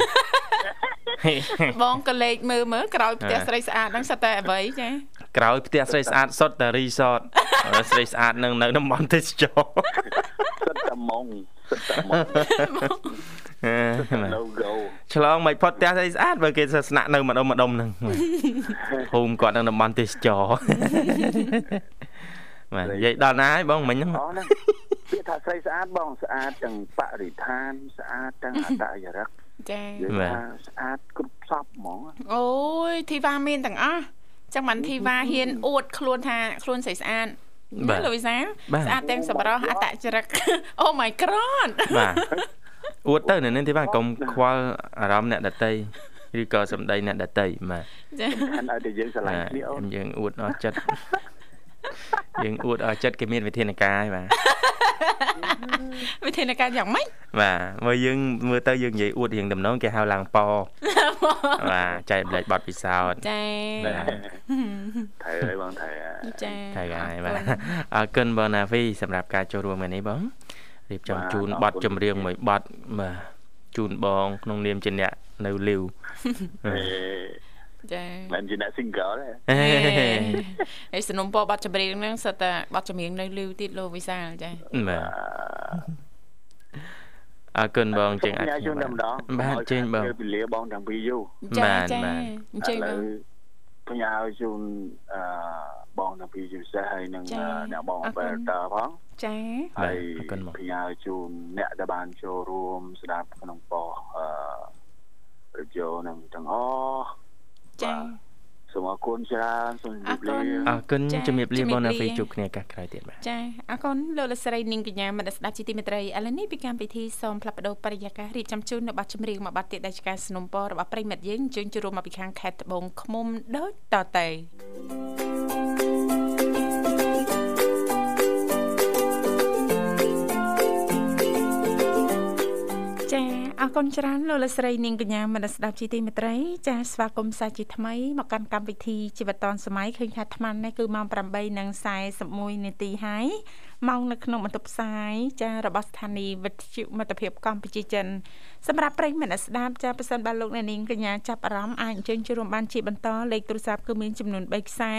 បងក៏លេខមើលមើលក្រោយផ្ទះស្រីស្អាតហ្នឹងសិតតែអ្វីចាក្រោយផ្ទះស្រីស្អាតសុទ្ធតែរីសតស្រីស្អាតនឹងនៅតំបន់ទេសចរសិតតែម៉ងសិតតែម៉ងអឺ no go ឆ្លងមិនផុតផ្ទះស្រីស្អាតបើគេស្នាក់នៅម្ដុំម្ដុំហ្នឹងភូមិគាត់នៅតំបន់ទេសចរបាទនិយាយដល់ណាហើយបងមិញហ្នឹងអស់ហ្នឹងពាក្យថាស្រីស្អាតបងស្អាតទាំងបរិស្ថានស្អាតទាំងអត្តចរិត ចានិយាយថាស្អាតគ្រប់សពហ្មងអូយធីវ៉ាមានទាំងអស់ចឹងមិនធីវ៉ាហ៊ានអួតខ្លួនថាខ្លួនស្រីស្អាតណាលូវីសាស្អាតទាំងសម្រស់អត្តចរិតអូ my god បាទអួតទៅនៅនេះទេបាទកុំខ្វល់អារម្មណ៍អ្នកដតីឬក៏សម្ដីអ្នកដតីបាទចាខានឲ្យតែយើងស្រឡាញ់គ្នាអូនយើងអួតអស់ចិត្ត យើងអួតអស់ចិត្តគេមានវិធានការហើយបាទវិធានការយ៉ាងម៉េចបាទមើលយើងមើលទៅយើងនិយាយអួតរៀងដំណងគេហៅឡើងប៉បាទចែកម្លែកបត់ពិសោធន៍ចាបាទថៃហើយបងថៃចាថៃហើយបាទអរគុណបងណាវីសម្រាប់ការចូលរួមថ្ងៃនេះបងរៀបចំជូនប័ណ្ណចម្រៀងមួយប័ណ្ណបាទជូនបងក្នុងនាមជាអ្នកនៅលីវអេ ចាមិនជាអ្នក single ទេអេហើយសំណុំពរប័ណ្ណចម្រៀងហ្នឹងសិតតែប័ណ្ណចម្រៀងនៅលីវទៀតលោកវិសាលចាបាទអរគុណបងជើងអាចញ៉ាំជូនតែម្ដងបាទជើងបងពីលាបងទាំងពីរយូរចាបាទចាបាទអញ្ចឹងឥបងឡូវផ្ញើជូនអឺបងទាំងពីរជាពិសេសហើយនឹងចាអ្នកបងអរគុណ Alberta ផងចាបាទហើយអរគុណបងផ្ញើជូនអ្នកដែលបានចូលរួមស្ដាប់ក្នុងប៉ុសអឺរឌីយ៉ូនឹងទាំងអស់ ចា សូមអរគុណច្រើនសូមជម្រាបលា អរគុណ ចា ជំរាបលា ជំរាប បងណា លា វីជួបគ្នាឱកាសក្រោយទៀតបាទ ចាអរគុណលោកលកស្រីនាងកញ្ញាមនស្សស្ដាប់ជាទីមេត្រីឥឡូវនេះពីកម្មវិធីសូមផ្លាប់បដោបរិយាកាសរៀបចំជូននៅប័ណ្ណចម្រៀងមួយប័ណ្ណទៀតដែលជាការสนับสนุนរបស់ប្រិមិត្តយើងអញ្ជើញចូលរួមមកពីខាងខេត្តត្បូងឃ្មុំដូចតទៅចាអ គុណច្រើនលោកលកស្រីនាងកញ្ញាមនស្សស្ដាប់ជាទីមេត្រីចាស្វាគមន៍សាជាថ្មីមកកាន់កម្មវិធីជីវិតឌុនសម័យឃើញថាអាត្មានេះគឺម៉ោង8:41នាទីហើយម៉ោងនៅក្នុងបន្ទប់ផ្សាយចារបស់ស្ថានីយ៍វិទ្យុមិត្តភាពកម្ពុជាចិនសម្រាប់ប្រិយមិត្តអ្នកស្ដាប់ចាប៉ះសិនបាទលោកអ្នកនាងកញ្ញាចាប់អារម្មណ៍អាចអញ្ជើញចូលរួមបានជាបន្តលេខទូរស័ព្ទគឺមានចំនួន3ខ្សែ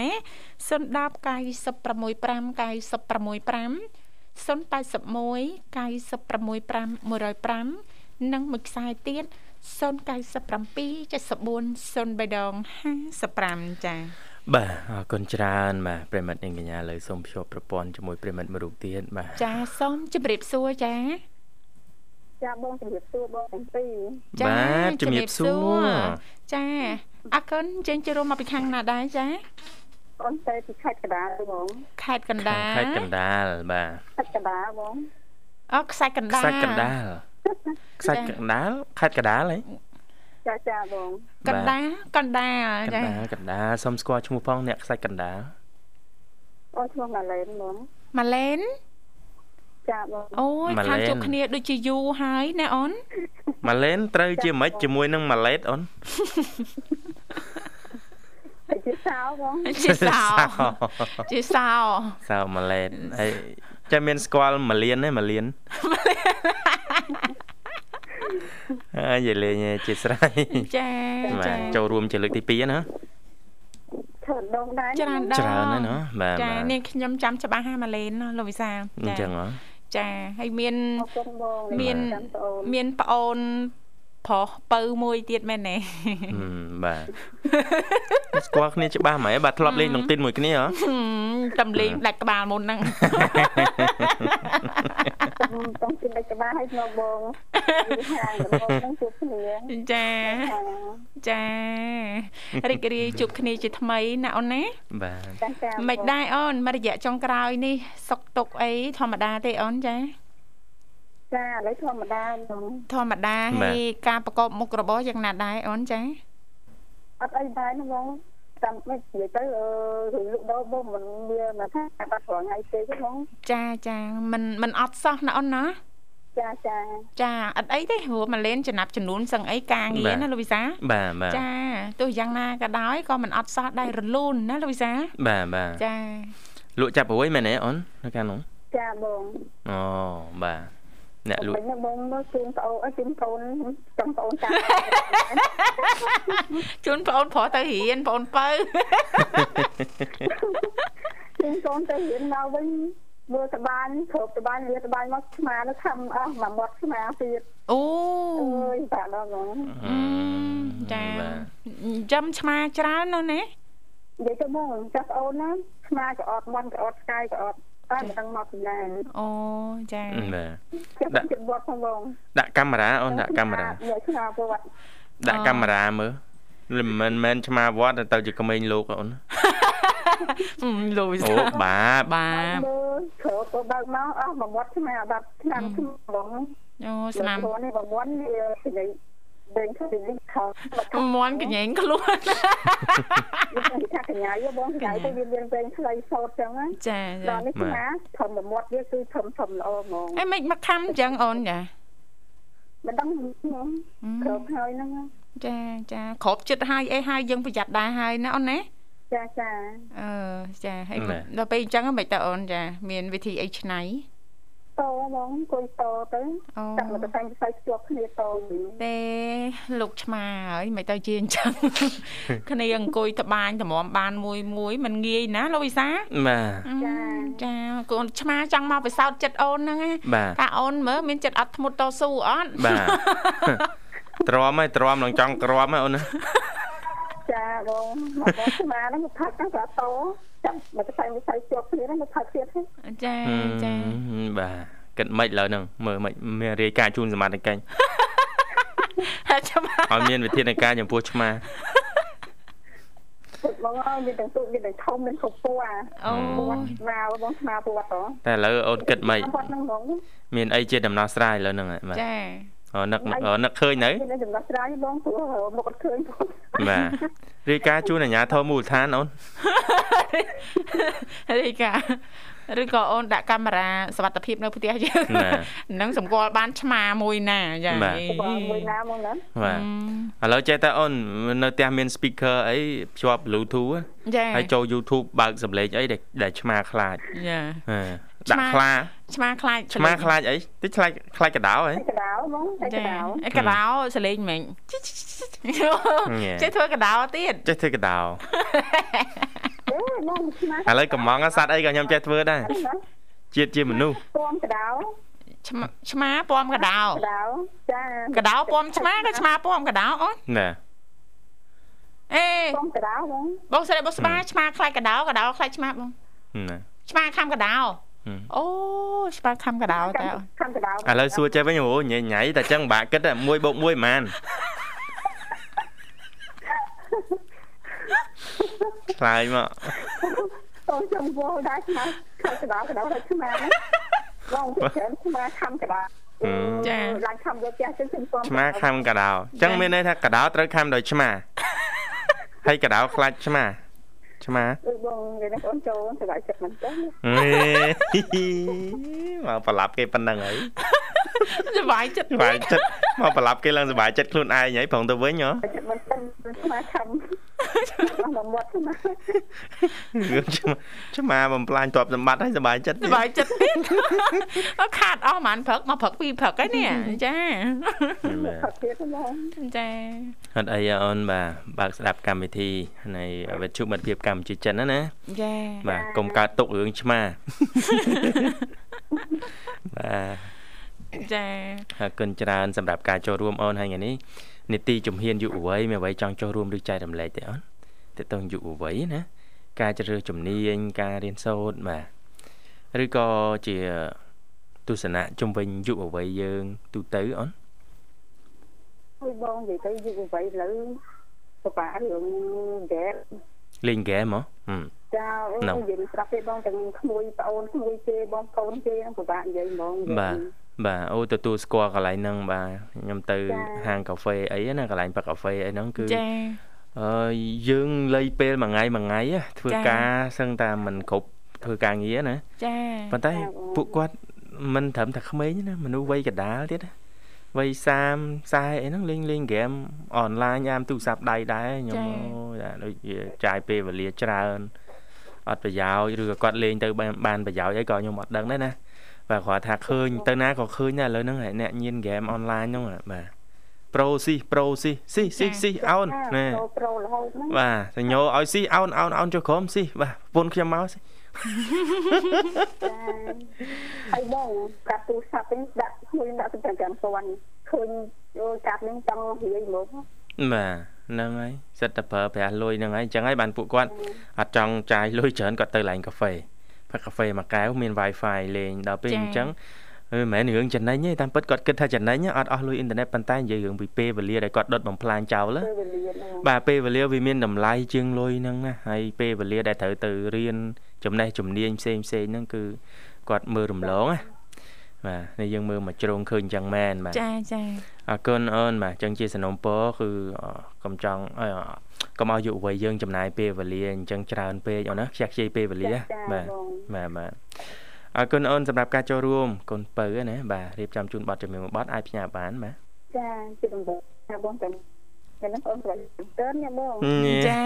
010 965 965 081 965 105 និងមួយខ្សែទៀត097 74 03ដង55ចា៎បាទអរគុណច្រើនបាទប្រិមិត្តនាងកញ្ញាលើសូមភ្ជាប់ប្រព័ន្ធជាមួយប្រិមិត្តមួយរូបទៀតបាទចាសូមជម្រាបសួរចាចាបងជំរាបសួរបងទាំងពីរបាទជំរាបសួរចាអរគុណជើញចូលរួមមកពីខាងណាដែរចាអូនទៅពីខេត្តកណ្ដាលទេបងខេត្តកណ្ដាលខេត្តកណ្ដាលបាទខេត្តកណ្ដាលបងអូខ្សាច់កណ្ដាលខ្សាច់កណ្ដាល ខ្សាច់កណ្ដាលខេត្តកណ្ដាលហ៎ចាចាបងកណ្ដាលកណ្ដាលកណ្ចាដាលកណ្ដាលសូមស្គាល់ឈ្មោះផងអ្នកខ្សាច់កណ្ដាលអូនឈ្មោះម៉ាឡេនបងម៉ាឡេនចាបងអូយម៉ាឡេនខាងជួបគ្នាដូចជាយូរហើយណាអូនម៉ាឡេនត្រូវជាម៉េចជាមួយនឹងម៉ាឡេតអូនហើយជា សៅបងជាសោជាសោសៅម៉ាឡេតហើយចាំមានស្គាល់ម៉ាលៀនទេម៉ាលៀនអើយលេងជាស្រ័យចាបាចាទចូលរួមជាលើកទី2ណាច្រើនដងដែរច្រើនដងច្រើនណាស់ណាបាទចាបាទនាងខ្ញុំចាំច្បាស់ហើយម៉ាឡេនណាលោកវិសាលអញ្ចឹងហ៎ចាហើយមានអរគុណបងមានចាំប្អូនមានប្អូន ប្រុសបើមួយទៀតមែនទេបាទស្គាល់គ្នាច្បាស់ហ្មងបាទធ្លាប់លេងនឹងទីនមួយគ្នាហ៎តំលេងដាច់ក្បាលមុនហ្នឹងតំទីនដាច់ក្បាលឲ្យមកបងហ្នឹងជួបគ្នាចាចារីករាយជួបគ្នាជាថ្មីណាអូនណាបាទមិនដែរអូនមករយៈចុងក្រោយនេះសុកទុកអីធម្មតាទេអូនចា ចាឥឡូវធម្មតាខ្ញុំធម្មតាហើយការប្រកបមុខរបរយ៉ាងណាដែរអូនចាអត់អីដែរណាបងតាមមិននិយាយទៅអឺរឿងលក់ដូរបងមិនមានមកថាបាត់រងថ្ងៃទេទេបងចាចាមិនមិនអត់សោះណាអូនណាចាចាចាអត់អីទេព្រោះមកលេនចំណាប់ចំនួនសឹងអីការងារណាលោកវិសាបាទបាទចាទោះយ៉ាងណាក៏ដោយក៏មិនអត់សោះដែររលូនណាលោកវិសាបាទបាទចាលក់ចាប់ព្រួយមែនទេអូននៅខាងនោះចាបងអូបាទ អ្នកលក់មិនបងមើលជូនប្អូនអើជូនប្អូនចង់ប្អូនចាជូនបងអូនប្រុសទៅរៀនបងអូនបើជូនកូនទៅរៀនមកវិញមើលតបានគ្រប់តបានលាតបានមកស្មាទៅខំអស់មួយមាត់ស្មាទៀតអូអើយបាទដល់បងអឺចាបាទចាំឆ្មាច្រើននោះណានិយាយទៅបងចាស់ប្អូនណាស្មាក៏អត់មន់ក៏អត់ស្កាយក៏អត់ តែមិនដឹងមកពីណាអូចាបាទចិត្តចិត្តវត្តផងបងដាក់កាមេរ៉ាអូនដាក់កាមេរ៉ាយកស្មាប្រវត្តិដាក់កាមេរ៉ាមើលមិនមែនឆ្មាវត្តទៅជាក្មេងលោកអូនអឺលោកវិអូសាបាបបាមើលគ្របទៅបើកមកអស់មួយមាត់ស្មាបាត់ឆ្នាំខ្ញុំបងអូស្នាមនេះបងមាត់នេះនិយាយ ដេញទៅនេះខោមន់កញ្ញែងខ្លួនខ្ញុំថាកញ្ញាយបងកញ្ញាទៅវាមានវែងខ្លីសោតចឹងណាចាចាដល់នេះស្មាធំមួយមាត់វាគឺធំធំល្អហ្មងអីមិនមកខំអញ្ចឹងអូនចាមិនដឹងខ្ញុំគ្របហើយហ្នឹងចាចាគ្រប់ចិត្តហើយអីហើយយើងប្រយ័ត្នដែរហើយណាអូនណាចាចាអឺចាហើយដល់ពេលអញ្ចឹងមិនទៅអូនចា មានវិធីអីឆ្នៃ តបងអង្គុយតទៅអូចាប់មកទៅតែងផ្សាយភ្ជាប់គ្នាតវិញទេលោកឆ្មាហើយមិនទៅជាអញ្ចឹងគ្នាអង្គុយត្បាញតម្រាំបានមួយមួយมันងាយណាលោកវិសាបាទចាកូនឆ្មាចង់មកបិសោតចិត្តអូនហ្នឹងណាបាទថាអូនមើលមានចិត្តអត់ធ្មត់តស៊ូអត់បាទទ្រាំហើយទ្រាំនឹងចង់ក្រាំហើយអូនណាចាបងមកបងស្មាហ្នឹងមកផឹកហ្នឹងក៏ត ចាប់មកទៅតែងផ្សាយភ្ជាប់គ្នាហ្នឹងមកផឹកទៀតហ្នឹងចាចាបាទគិតមិនឥឡូវហ្នឹងមើលមិនមានរាយការណ៍ជូនសមត្ថកិច្ចហើយឆ្មាឲ្យមានវិធានការចំពោះឆ្មាពុតបងអើយមានទាំងទូកមានទាំងធំមានគ្រប់ពណ៌អាអូពណ៌ស្មាបងស្មាពណ៌តតែឥឡូវអូនគិតមិនពណ៌ហ្នឹងហ្មងមានអីជាដំណោះស្រាយឥឡូវហ្នឹងហើយបាទចាអូ នឹកអូនឹកឃើញនៅមានចំណោះស្រាយបងព្រោះមកអត់ឃើញផងបាទរាយការណ៍ជូនអាជ្ញាធរមូលដ្ឋានអូនរីកាឬក៏អូនដាក់កាមេរ៉ាសវត្ថភាពនៅផ្ទះយើងបាទនឹងសម្គាល់បានឆ្មាមួយណាចាបាទបងមួយណាមកណាបាទឥឡូវចេះតែអូននៅផ្ទះមាន speaker អីភ្ជាប់ Bluetooth ហ៎ចាហើយចូល YouTube បើកសំឡេងអីដែលដែលឆ្មាខ្លាចចាហ៎ឆ្មា ដាក់ខ្លាឆ្មាខ្លាចឆ្មាខ្លាចអីតិចខ្លាចខ្លាចកដោហ៎កដៅបងតែកចាដៅអីកដោសលេងមិញចេះធ្វើកដោទៀតចេះធ្វើកដោអេបងស្មាឥឡូវកំងសัตว์អីក៏ខ្ញុំចេះធ្វើដែរជាតិជាមនុស្សពំកដៅឆ្មាឆ្មាពំកដោកដៅចាកដោពំឆ្មាក៏ឆ្មាពំកដោអូនណាអេពំកដៅបងបងស្រីបងស្មាឆ្មាខ្លាចកដោកដោខ្លាចឆ្មាបងណាឆ្មាខំកដោ ហឹមអូឆ្មាខំកដោតើខាំកដៅឥឡូវសួរចេះវិញអូញ៉ៃញ៉ៃតែចឹងបាក់គិត1បូក1ប៉ុន្មានឆ្លើយមកអូនចាំវល់ដែរស្មាខាំកដៅកដៅដល់ស្មាបងទៅច្រើនស្មាខាំកដៅឡើងខាំយកផ្ទះចឹងខ្ញុំពំឆ្មាខំកដោចឹងមានន័យថាកដោត្រូវខំដោយឆ្មាហើយកដោខ្លាចឆ្មា ឆ្មាអឺបងនិយាយនេះបងចូលសប្បាយចិត្តមែនទេហេមកប្រឡាប់គេប៉ុណ្ណឹងហើយសុបាយចិត្តសុបាយចិត្តមកប្រឡាប់គេឡើងសុបាយចិត្តខ្លួនឯងហើយប្រងទៅវិញហ៎ចិត្តមិនទៅស្មាខាំអស់ មកមាត់ស្មារឿងឆ្មាឆ្មាបំផ្លាញទ្រព្យសម្បត្តិហើយសុបាយចិត្តសុបាយចិត្តទៀតអត់ខាតអស់ប្រហែលព្រឹកមកព្រឹកពីរព្រឹកហើយនេះចាផឹកទៀតបងចាអត់អីអូនបាទបើកស្ដាប់កម្មវិធីនៃវិទ្យុមិត្តភាពកម្ពុជាចិនណាណាចាបាទកុំកើតទុករឿងឆ្មាបាទចាអរគុណច្រើនសម្រាប់ការចូលរួមអូនហើយថ្ងៃនេះ នីតិជំហានយុវវ័យមានអ្វីចង់ចូលរួមឬចែករំលែកទេអូនតើតើយុវវ័យណាការជ្រើសរើសជំនាញការរៀនសូត្របាទឬក៏ជាទស្សនៈជំវិញយុវវ័យយើង ទូទៅអូនហើយបងនិយាយទៅយុវវ័យឥឡូវពិបាករឿងហ្គេមលេងហ្គេមហ៎ចាអូនិយាយប្រាប់ទេបងទាំងក្មួយប្អូនក្មួយគេបងប្អូនគេពិបាកនិយាយហ្មងបាទ បាទអូទទួលស្គាល់កន្លែងហ្នឹងបាទខ្ញុំទៅហាងកាហ្វេអីណាកន្លែងប៉ាកាហ្វេអីហ្នឹងគឺចាអឺយើងលៃពេលមួយថ្ងៃមួយថ្ងៃធ្វើការសឹងតែមិនគ្រប់ធ្វើការងារណាចាប៉ុន្តែពួកគាត់មិនត្រឹមតែក្មេងណាមនុស្សវ័យកណ្ដាលទៀតណាវ័យ30 40អីហ្នឹងលេងលេងហ្គេមអនឡាញអាមទូរស័ព្ទដៃដែរខ្ញុំអូយដូចជាចាយពេលវេលាច្រើនអត់ប្រយោជន៍ឬក៏គាត់លេងទៅបានប្រយោជន៍អីក៏ខ្ញុំអត់ដឹងដែរណា បាទគាត់ថាឃើញទៅណាក៏ឃើញដែរឥឡូវហ្នឹងអ្នកញៀនហ្គេមអនឡាញហ្នឹងបាទប្រូស៊ីប្រូស៊ីស៊ីស៊ីស៊ីអោនណាប្រូរហូតហ្នឹងបាទសញ្ញោឲ្យស៊ីអោនអោនអោនចុះក្រុមស៊ីបាទប្រពន្ធខ្ញុំមកស៊ីហើយបងកាត់ទូរស័ព្ទវិញដាក់ខ្លួនដាក់ទៅប្រចាំពាន់ឃើញយកកាត់នឹងចង់រៀយមកបាទហ្នឹងហើយសិតតែប្រើប្រាស់លុយហ្នឹងហើយអញ្ចឹងហើយបានពួកគាត់អត់ចង់ចាយលុយច្រើនគាត់ទៅឡើងកាហ្វេ ផឹកកាហ្វេមួយកែវមាន Wi-Fi លេងដល់ពេលអញ្ចឹងមិនមែនរឿងចំណេញទេតាមពិតគាត់គិតថាចំណេញអត់អស់លុយអ៊ីនធឺណិតប៉ុន្តែនិយាយរឿងពីពេលវេលាដែលគាត់ដុតបំផ្លាញចោលបាទពេលវេលាវាមានតម្លៃជាងលុយហ្នឹងណាហើយពេលវេលាដែលត្រូវទៅរៀនចំណេះជំនាញផ្សេងផ្សេងហ្នឹងគឺគាត់មើលរំលងណា បាទនេះយើងមើលមកជ្រងឃើញចឹងមែនបាទចាចាអរគុណអូនបាទចឹងជាសំណុំពរគឺកុំចង់កុំឲ្យយុវវ័យយើងចំណាយពេលវេលាអញ្ចឹងច្រើនពេកអូនណាខ្ជះខ្ជាយពេលវេលាបាទបាទបាទអរគុណអូនសម្រាប់ការចូលរួមកូនពៅណាបាទរៀបចំជូនប័ណ្ណជំនឿមួយប័ណ្ណអាចផ្ញើបានបាទចាជាដំណើរថាបងតែតែនឹងអូនប្រហែលតើញ៉ាំបងចា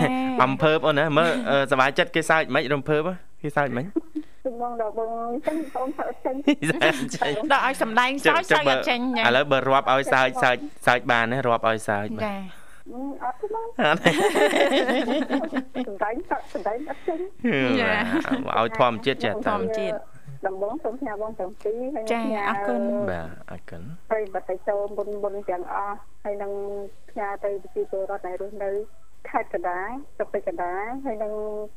អំភើបអូនណាមើលសบายចិត្តគេសើចមិនរំភើបគេសើចមិន បងដល់បងចឹងបងសើចចេញដល់ឲ្យសំដែងសើចសើចអត់ចេញឥឡូវបើរាប់ឲ្យសើចសើចសើចបានណារាប់ឲ្យសើចបាទអត់ទេបងអត់សំដែងសំដែងអត់ចេញចាឲ្យធម្មជាតិចេះធម្មជាតិដំបងសូមផ្ញើបងទាំងពីរហើយចាអរគុណបាទអរគុណហើយបតិចូលមុនមុនទាំងអស់ហើយនឹងផ្ញើទៅប្រជាពលរដ្ឋដែលរស់នៅ ខេត្តកណ្ដាលស្រុកពេជ្រកណ្ដាលហើយនឹង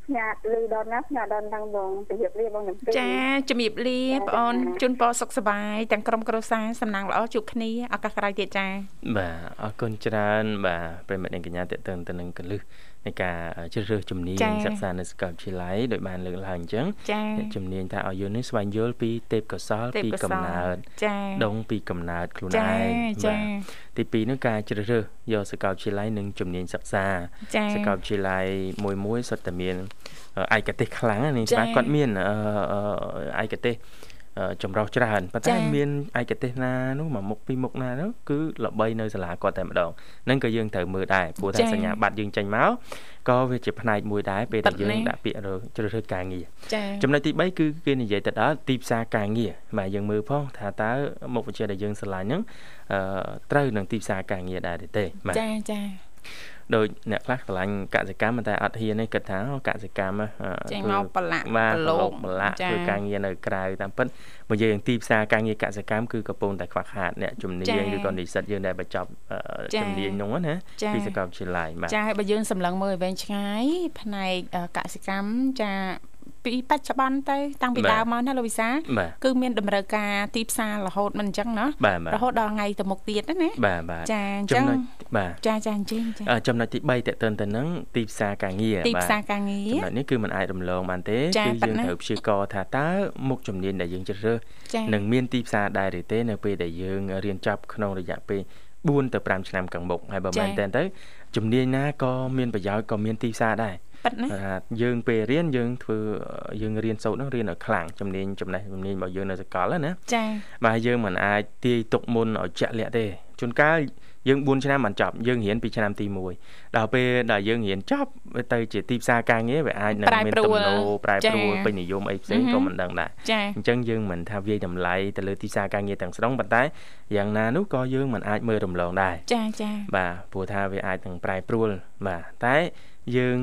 ផ្ញើលឺដល់ណាផ្ញើដល់ដល់បងជំរាបលាបងខ្ញុំចាជំរាបលាបងអូនជូនពរសុខសប្បាយទាំងក្រុមគ្រួសារសំណាងល្អជួបគ្នាឱកាសក្រោយទៀតចាបាទអរគុណច្រើនបាទប្រិមិត្តនិងកញ្ញាតេតឹងទៅនឹងកលឹះ នៃការជ្រើសរើសជំនាញសិក្សានៅសាកលវិទ្យាល័យដោយបានលើកឡើងអញ្ចឹងជំនាញថាឲ្យយល់នេះស្វែងយល់ពីទេពកោសលពីកំណើតដងពីកំណើតខ្លួនឯងបាទទី2នោះការជ្រើសរើសយកសាកលវិទ្យាល័យនិងជំនាញសិក្សាសាកលវិទ្យាល័យមួយមួយសុទ្ធតែមានឯកទេសខ្លាំងនេះច្បាស់គាត់មានឯកទេស ចម្រុះច្រើនប៉ុន្តែមានឯកទេសណានោះមួយមុខពីរមុខណានោះគឺល្បីនៅសាលាគាត់តែម្ដងហ្នឹងក៏យើងត្រូវមើលដែរព្រោះថាសញ្ញាបត្រយើងចេញមកក៏វាជាផ្នែកមួយដែរពេលដែលយើងដាក់ពាក្យជ្រើសរើសការងារចំណុចទី3គឺគេនិយាយទៅដល់ទីផ្សារការងារបាទយើងមើលផងថាតើមុខវិជ្ជាដែលយើងស្រឡាញ់ហ្នឹងត្រូវនឹងទីផ្សារការងារដែរទេបាទចាចា ដូចអ្នកខ្លះឆ្លាញ់កសិកម្មតែអត់ហ៊ានទេគិតថាកសិកម្មចេញមកប្រឡាក់ប្រឡូកប្រឡាក់ធ្វើការងារនៅក្រៅតាមពិតមកយើងទីផ្សារការងារកសិកម្មគឺកំពុងតែខ្វះខាតអ្នកជំនាញឬក៏និស្សិតយើងដែលបញ្ចប់ជំនាញនោះណាពីសាកលវិទ្យាល័យបាទចាបើយើងសម្លឹងមើលវែងឆ្ងាយផ្នែកកសិកម្មចា ពីបច្ចុប្បន្នទៅតាំងពីដើមមកណាលោកវិសាគឺមានតម្រូវការទីផ្សាររហូតមិនអញ្ចឹងណារហូតដល់ថ្ងៃទៅមុខទៀតណាបាទបាទចាអញ្ចឹងបាទចាចាអញ្ចឹងចាចំណុចទី3តេតិនទៅនឹងទីផ្សារការងារទីផ្សារការងារចំណុចនេះគឺมันអាចរំលងបានទេគឺយើងត្រូវព្យាករថាតើមុខជំនាញដែលយើងជ្រើសរើសនឹងមានទីផ្សារដែរឬទេនៅពេលដែលយើងរៀនចប់ក្នុងរយៈពេល4ទៅ5ឆ្នាំខាងមុខហើយបើមែនតើទៅជំនាញណាក៏មានប្រយោជន៍ក៏មានទីផ្សារដែរ ប៉ិតណាយើងពេលរៀនយើងធ្វើយើងរៀនសូត្រនោះរៀនឲ្យខ្លាំងជំនាញចំណេះជំនាញរបស់យើងនៅសាកលណាចា៎បាទយើងមិនអាចទាយទុកមុនឲ្យជាក់លាក់ទេជួនកាលយើង4ឆ្នាំបានចប់យើងរៀនពីឆ្នាំទី1ដល់ពេលដែលយើងរៀនចប់វាទៅជាទីផ្សារការងារវាអាចនឹងមានទំនោរប្រែប្រួលពេញនិយមអីផ្សេងក៏មិនដឹងដែរអញ្ចឹងយើងមិនថាវាយតម្លៃទៅលើទីផ្សារការងារទាំងស្រុងប៉ុន្តែយ៉ាងណានោះក៏យើងមិនអាចមើលរំលងដែរចាចាបាទព្រោះថាវាអាចនឹងប្រែប្រួលបាទតែ យើង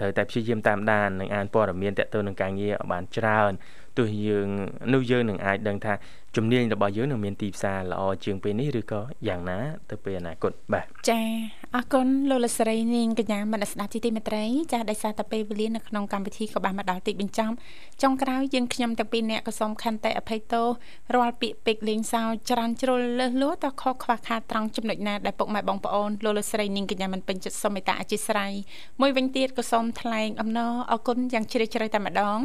ត្រូវតែព្យាយាមតាមដាននិងអានព័ត៌មានតទៅនឹងការងារឲ្យបានច្រើនទោះយើងនោះយើងនឹងអាចដឹងថា ជំនាញរបស់យើងនឹងមានទីផ្សារល្អជាងពេលនេះឬក៏យ៉ាងណា ទៅពេលអនាគតបាទចាអរគុណលោកលស្រីនាងកញ្ញាមនស្ដាប់ជីទីមេត្រីចាដោយសារតែពេលវេលានៅក្នុងកម្មវិធីក៏បានមកដល់ទីបញ្ចប់ចុងក្រោយយើងខ្ញុំទាំងពីរនាក់ក៏សូមខន្តីអភ័យទោសរាល់ពាក្យពេចន៍លេងសើចច្រានជ្រុលលើសលួតតខុសខ្វះខាតត្រង់ចំណុចណាដែលពុកម៉ែបងប្អូនលោកលស្រីនាងកញ្ញាមិនពេញចិត្តសូមមេត្តាអធិស្ឋានមួយវិញទៀតក៏សូមថ្លែងអំណរអគុណយ៉ាងជ្រាលជ្រៅតែម្ដង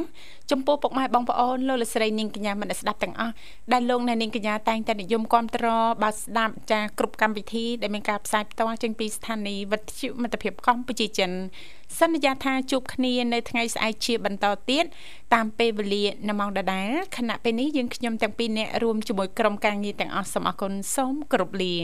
ចំពោះពុកម៉ែបងប្អូនលោកលស្រីនាងកញ្ញាមិនស្ដាប់ទាំងអស់ដែលលោកអ្នកនាងកញ្ញាតែងតែនិយមគាំទ្របាទស្ដាប់ចាគ្រប់កម្មវិធីដែលមានការផ្សាយផ្ទាល់ចេញពីស្ថានីយ៍វិទ្យុមិត្តភាពកម្ពុជាចិនសន្យាថាជួបគ្នានៅថ្ងៃស្អែកជាបន្តទៀតតាមពេលវេលានៅម៉ោងដដែលខណៈពេលនេះយើងខ្ញុំទាំងពីរនាក់រួមជាមួយក្រុមការងារទាំងអស់សូមអរគុណសូមគោរពលា